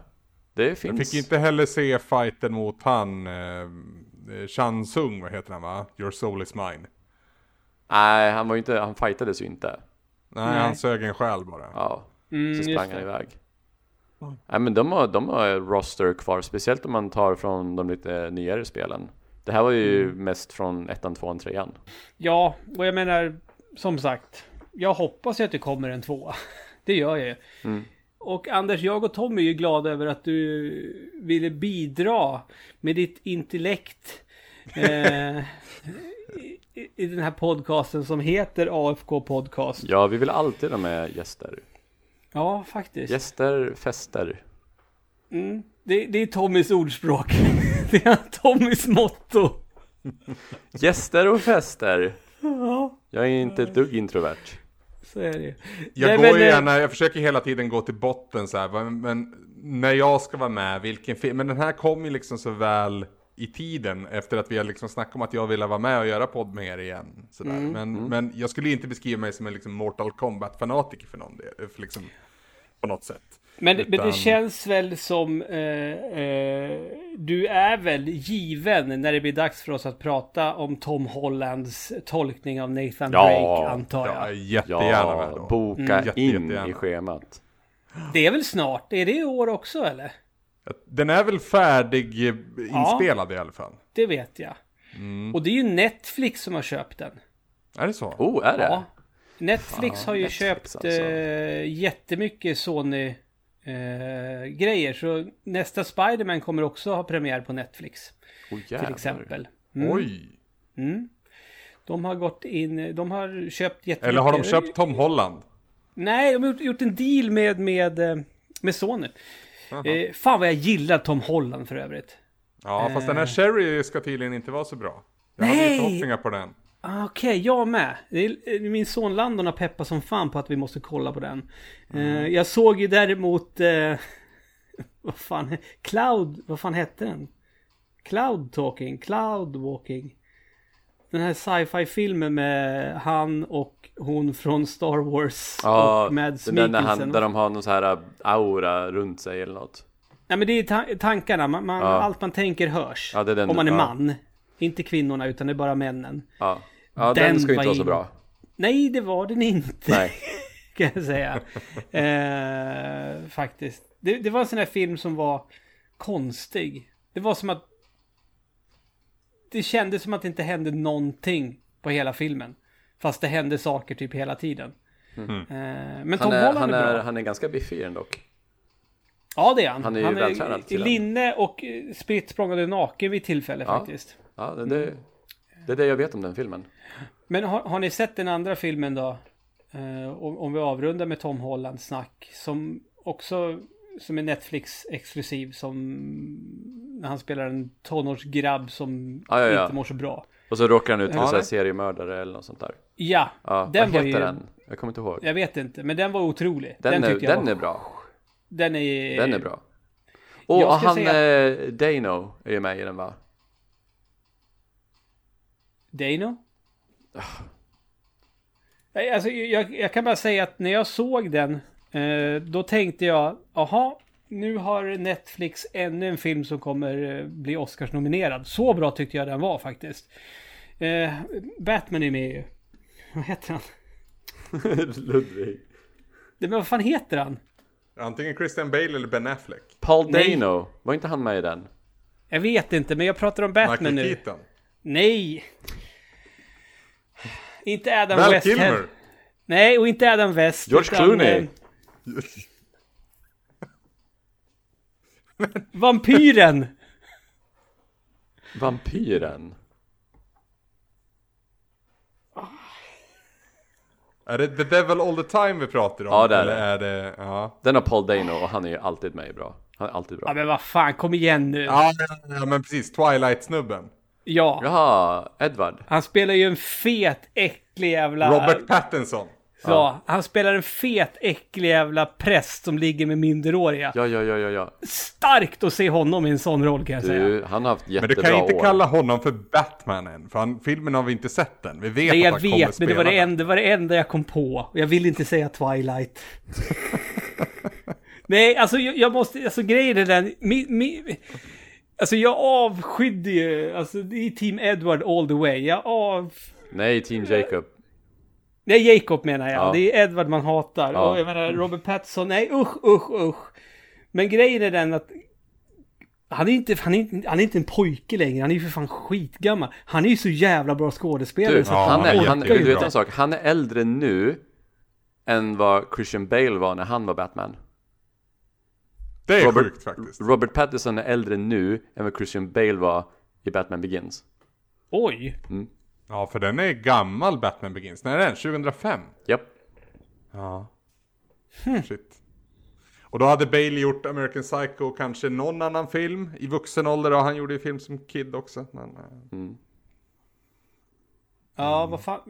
Det Jag finns. fick inte heller se fighten mot han, eh, eh, Chan Sung, vad heter han va? Your soul is mine. Nej, han var ju inte, han fightades ju inte. Nej, Nej. han sög en själ bara. Ja, Mm, så sprang han iväg. Nej men de har, de har roster kvar, speciellt om man tar från de lite nyare spelen. Det här var ju Mm. mest från ettan, tvåan, trean. Ja, och jag menar, som sagt. Jag hoppas ju att det kommer en tvåa. Det gör jag ju. Mm. Och Anders, jag och Tom är ju glada över att du ville bidra med ditt intellekt eh, i, i den här podcasten som heter AFK Podcast. Ja, vi vill alltid ha med gäster. Ja, faktiskt. Gäster, fester. Mm, det, det är Tommys ordspråk. det är Tommys motto. Gäster och fester. Ja, Jag är inte ett dugg introvert. så är det. Jag Nej, går men, ju eh, gärna, jag försöker hela tiden gå till botten så här, men, när jag ska vara med, vilken film, men den här kom ju liksom så väl i tiden efter att vi har liksom snackat om att jag ville vara med och göra podd med er igen. Sådär. Mm. Men, men jag skulle inte beskriva mig som en liksom Mortal Kombat-fanatiker för någon del, för liksom, på något sätt. Men, men det Utan- känns väl som eh, eh, du är väl given när det blir dags för oss att prata om Tom Hollands tolkning av Nathan Ja, Drake antar jag. Är jättegärna med Ja, då. boka Mm. Jätte- in jättegärna. i schemat. Det är väl snart? Är det i år också eller? Den är väl färdig eh, inspelad i alla fall. Det vet jag. Mm. Och det är ju Netflix som har köpt den. Är det så? Oh, är det? Ja. Netflix har ju Netflix köpt alltså. eh, jättemycket Sony eh, grejer. Så nästa Spider-Man kommer också ha premiär på Netflix. Oh, Till jävlar. exempel. Mm. Oj! Mm. De har gått in, de har köpt jättemycket. Eller har de köpt Tom Holland? Nej, de har gjort, en deal med, med, eh, med Sony. Eh, fan vad jag gillar Tom Holland för övrigt. Ja, fast den här Eh. Sherry ska tydligen inte vara så bra. Jag hade Nej! ju förhoppningar på den. Ah, Okej, jag med. Eh, min son Landon har peppat som fan på att vi måste kolla på den. Eh, jag såg ju däremot... Eh, vad fan... Cloud... Vad fan hette den? Cloud Talking? Cloud Walking? Den här sci-fi filmen med han och hon från Star Wars Ja, och Mads den där han, där de har någon så här aura runt sig eller något. Nej men det är ta tankarna, man, man, Ja. allt man tänker hörs. Ja, Om man är man. Inte kvinnorna utan det är bara männen. Ja, ja den, Den ska ju inte vara så bra. Nej, det var den inte. Nej. kan jag säga. eh, faktiskt. Det, det var en sån här film som var konstig. Det var som att... Det kändes som att det inte hände någonting på hela filmen. Fast det hände saker typ hela tiden. Eh, men Tom Han är, Holland han, är, är, bra. han är ganska biffig ändå. Ja, det är han. Han är ju vältränad i killen. linne och eh, spritt språngande naken vid tillfälle Ja. faktiskt. Ja, det, det, det är det jag vet om den filmen. Men har, har ni sett den andra filmen då? Eh, om, om vi avrundar med Tom Holland snack. Som också som är Netflix exklusiv. Som när han spelar en tonårsgrabb som Ja, ja, ja. inte mår så bra. Och så råkar han ut för Ja, seriemördare eller något sånt där. Ja, Ja, Den vad var heter ju- den? Jag kommer inte ihåg. jag vet inte. Men den var otrolig. Den, är, tyckte jag den var, är bra. Den är... Den är bra. Och han, säga- eh, Dano är ju med i den va? Dano? Nej, Alltså, jag, jag kan bara säga att när jag såg den, eh, då tänkte jag, aha, nu har Netflix ännu en film som kommer eh, bli Oscars-nominerad. Så bra tyckte jag den var faktiskt. Eh, Batman är med ju. Vad heter han? Ludvig. Det, men vad fan heter han? Antingen Christian Bale eller Ben Affleck. Paul Nej. Dano, var inte han med i den? Jag vet inte, men jag pratar om Batman Michael nu. Keaton. Nej! Inte Adam Val West. Kilmer. Nej, och inte Adam West. George utan, Clooney. eh, Vampyren! Vampyren? Är det The Devil All The Time vi pratar om? Ja, det är eller det. är det. Ja. Den har Paul Dano och han är ju alltid med bra. Han är alltid Ja bra. men vad fan, kom igen nu. Ja, ja, ja, men precis. Twilight-snubben. Ja, Jaha, Edward. han spelar ju en fet, äcklig jävla... Robert Pattinson. Ja, han spelar en fet, äcklig jävla präst som ligger med minderåriga. Ja, ja, ja, ja, ja. Starkt att se honom i en sån roll kan jag säga. Du, han har haft Men jättebra du kan inte år. kalla honom för Batman än. För han, filmen har vi inte sett än. Vi vet Nej, att jag han kommer vet, men det var det, enda, det var det enda jag kom på. Och jag vill inte säga Twilight. Nej, alltså jag, jag måste, alltså grejen är den, mi, mi, alltså jag avskydde ju, alltså det är Team Edward all the way. Jag av... Nej, Team Jacob. Nej, Jacob menar jag. Ja. Det är Edward man hatar. Ja. Och jag menar, Robert Pattinson, nej usch, usch, usch. Men grejen är den att han är, inte, han, är inte, han är inte en pojke längre, han är ju för fan skitgammal. Han är ju så jävla bra skådespelare Du, så Ja, han är, han är han, du vet en sak, han är äldre nu än vad Christian Bale var när han var Batman. Det är Robert- sjukt faktiskt. Robert Pattinson är äldre nu än vad Christian Bale var i Batman Begins. Oj! Ja, för den är gammal Batman Begins. När är den? 2005? Japp. Ja. Shit. Och då hade Bale gjort American Psycho och kanske någon annan film i vuxen ålder och han gjorde ju film som kid också. Men, eh, Ja, vad fan.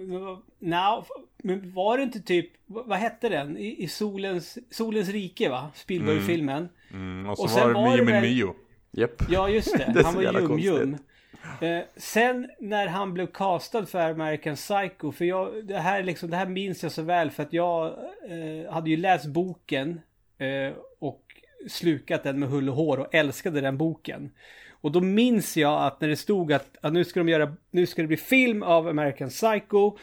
Nja, men var det inte typ, vad vad hette den? I, i Solens, Solens rike va? Spielberg-filmen. mm, och så Och var sen det var Mio det väl- Mio. Japp. Ja, just det. Det han var ljum-ljum. Eh, sen när han blev castad för American Psycho, för jag, det här liksom, det här minns jag så väl för att jag eh, hade ju läst boken eh, och slukat den med hull och hår och älskade den boken. Och då minns jag att när det stod att, att nu ska de göra, nu ska det bli film av American Psycho.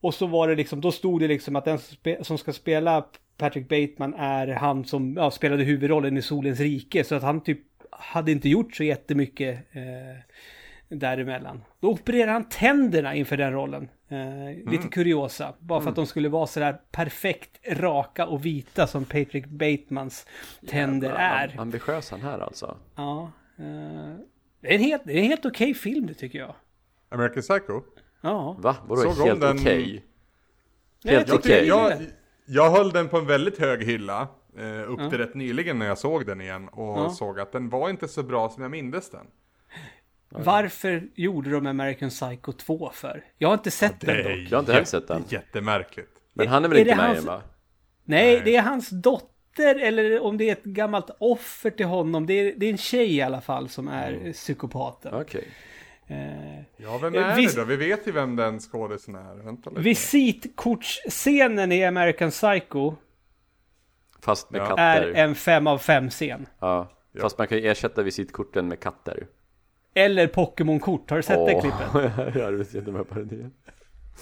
Och så var det liksom, då stod det liksom att den som, spe, som ska spela Patrick Bateman är han som ja, spelade huvudrollen i Solens rike. Så att han typ hade inte gjort så jättemycket eh, däremellan. Då opererade han tänderna inför den rollen. Eh, Lite kuriosa. Bara för att de skulle vara sådär perfekt raka och vita som Patrick Batemans tänder är. Am- Ambitiös han här alltså. Ja. eh, det är en helt, det är en helt okej film det tycker jag. American Psycho? Ja. Va? Vadå helt okej? Nej, Helt okej. Jag, höll den på en väldigt hög hylla. Eh, upp Ja. till rätt nyligen när jag såg den igen. Och Ja. såg att den var inte så bra som jag mindes den. Varför gjorde de American Psycho 2 för? Jag har inte sett den dock. Jag har inte heller sett den. Jättemärkligt. Men han är väl Är inte med hans- va? Nej, Nej. det är hans dotter eller om det är ett gammalt offer till honom. Det är, det är en tjej i alla fall som är Mm. psykopaten. Okej. Eh, Ja, vem Eh, är vis- det då? Vi vet ju vem den skådisen är. Vänta lite. visitkortsscenen i American Psycho Fast med Ja. är katter. en 5 av 5 scen. Ja. Fast man kan ju ersätta visitkorten med katter. Eller Pokémon-kort. Har du sett det klippet? jag har jättemed på det.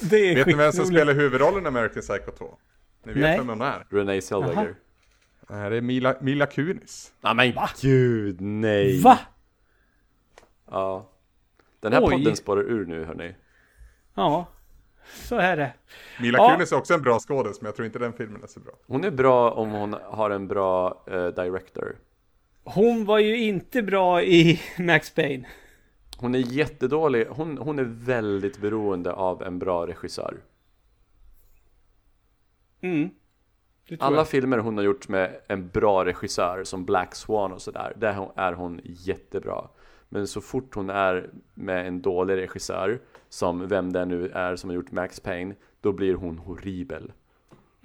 Det är Vet ni vem som spelar huvudrollen i American Psycho 2? Ni vet Nej. vem hon är? Renee Zellweger. Nej, det är Mila, Mila Kunis. Nej men gud, nej. Va? Ja. Den här Oj. podden spårar ur nu hörni. Ja, så är det. Mila Ja. Kunis är också en bra skådis, men jag tror inte den filmen är så bra. Hon är bra om hon har en bra eh, director. Hon var ju inte bra i Max Payne. Hon är jättedålig. Hon, hon är väldigt beroende av en bra regissör. Mm. Alla jag. filmer hon har gjort med en bra regissör som Black Swan och sådär, där är hon jättebra. Men så fort hon är med en dålig regissör, som vem det nu är som har gjort Max Payne, då blir hon horribel.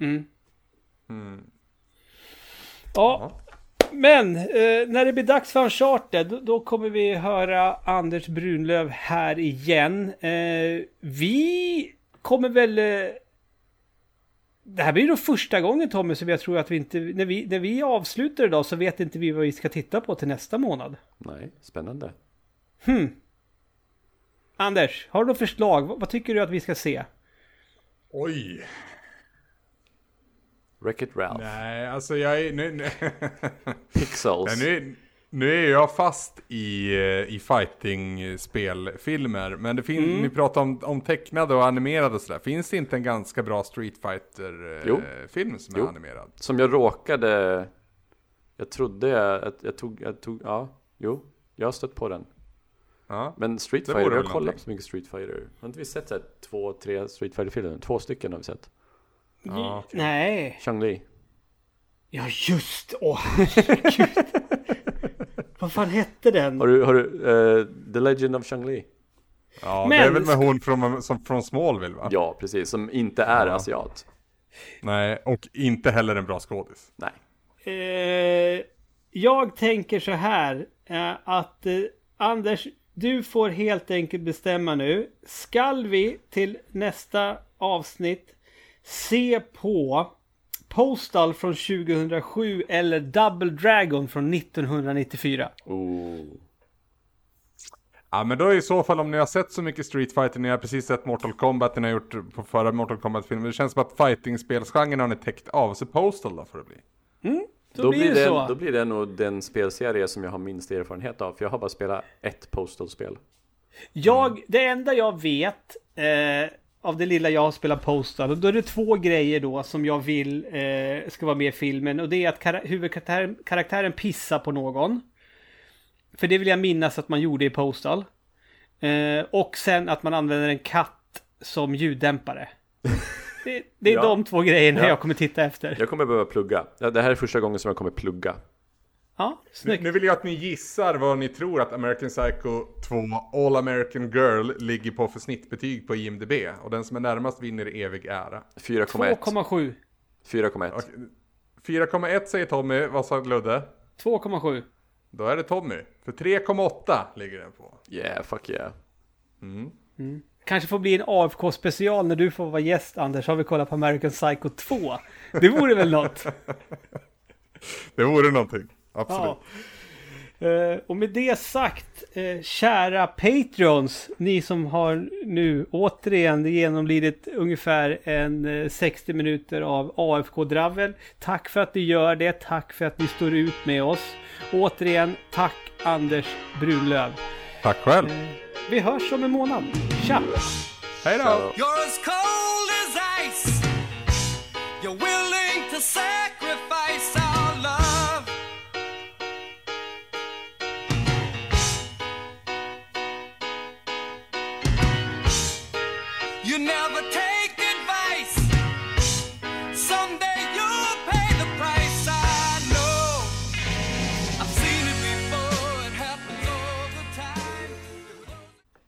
Mm. Mm. Ja, men eh, när det blir dags för Uncharted då, då kommer vi höra Anders Brunlöv här igen. Eh, vi kommer väl... Eh, det här blir nog första gången Tommy som jag tror att vi inte... När vi, när vi avslutar idag så vet inte vi vad vi ska titta på till nästa månad. Nej, spännande. Hmm. Anders, har du något förslag? Vad, vad tycker du att vi ska se? Oj! Wreck-It Ralph. Nej, alltså jag är... Nu, nu, Pixels. Nej, nu, nu är jag fast i, eh, i fighting-spelfilmer. Men det finns, Mm. ni pratar om, om tecknade och animerade och sådär. Finns det inte en ganska bra Street Jo. Fighter-film som Jo. är animerad? Som jag råkade... Jag trodde jag, att jag tog, jag tog... Ja, jo. Jag har stött på den. Ja. Men Street Det Fighter, jag har kollat på så mycket Street Fighter. Har inte vi sett så här, två, tre Street Fighter-filmer? Två stycken har vi sett. Ja. Nej. Chang-Li. Ja, just Åh, herregud. Vad fan hette den? Har du, har du eh, The Legend of Chang-Li? Ja, Men- det är väl med hon från, som, från Smallville va? Ja, precis. Som inte är Ja. asiat. Nej, och inte heller en bra skådis. Nej. Eh, jag tänker så här eh, att eh, Anders, du får helt enkelt bestämma nu. Skall vi till nästa avsnitt se på Postal från 2007 eller Double Dragon från 1994? Oh. Ja men då i så fall om ni har sett så mycket Street Fighter, ni har precis sett Mortal Kombat, ni har gjort på förra Mortal Kombat-filmen. Det känns som att fighting-spelgenren har ni täckt av, så Postal då får det bli. Då, Då, blir det det, så. då blir det nog den spelserie som jag har minst erfarenhet av. För jag har bara spelat ett Postal-spel. Jag, det enda jag vet eh, av det lilla jag har spelat Postal, då är det två grejer då som jag vill eh, ska vara med i filmen. Och det är att kara- huvudkaraktären karaktären pissar på någon. För det vill jag minnas att man gjorde i Postal. Eh, och sen att man använder en katt som ljuddämpare. Det, det är Ja. de två grejerna Ja. jag kommer titta efter. Jag kommer behöva plugga. Det här är första gången som jag kommer plugga. Ja, Nu, snyggt. nu vill jag att ni gissar vad ni tror att American Psycho 2 All American Girl ligger på för snittbetyg på IMDB. Och den som är närmast vinner evig ära. 4,1. 2,7. 4,1. Okej, 4,1 säger Tommy, vad sa Ludde? 2,7. Då är det Tommy. För 3,8 ligger den på. Yeah, fuck yeah. Kanske får bli en AFK special när du får vara gäst Anders. Har vi kollat på American Psycho 2. Det vore väl något? Det vore någonting. Absolut. Ja. Eh, och med det sagt, eh, kära Patreons, ni som har nu återigen genomlidit ungefär en eh, 60 minuter av AFK-dravel. Tack för att ni gör det, tack för att ni står ut med oss. Återigen, tack Anders Brunlöv. Tack själv. Eh, vi hörs om en månad. Tja! Hej då!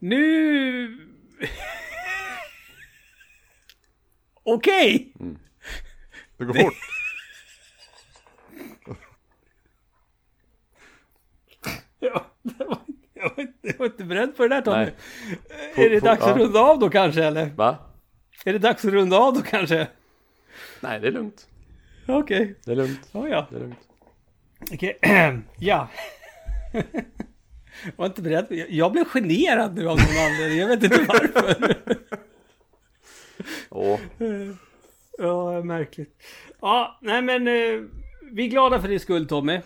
Nu... Okej! Det går fort. Ja, det var, jag, var, inte- jag var inte beredd på det där Tommy. Nej. Är det dags att ja. runda av då kanske eller? Va? Är det dags att runda av då kanske? Nej, det är lugnt. Okej, Det är lugnt. ja ja. Det är lugnt. Okej, ja. Jag var inte beredd. Jag- blev generad nu av någon anledning. Jag vet inte varför. Åh, Ja, märkligt. Ja, nej men eh, vi är glada för din skull Tommy. Eh,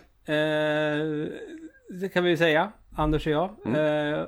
det kan vi säga, Anders och jag. Eh,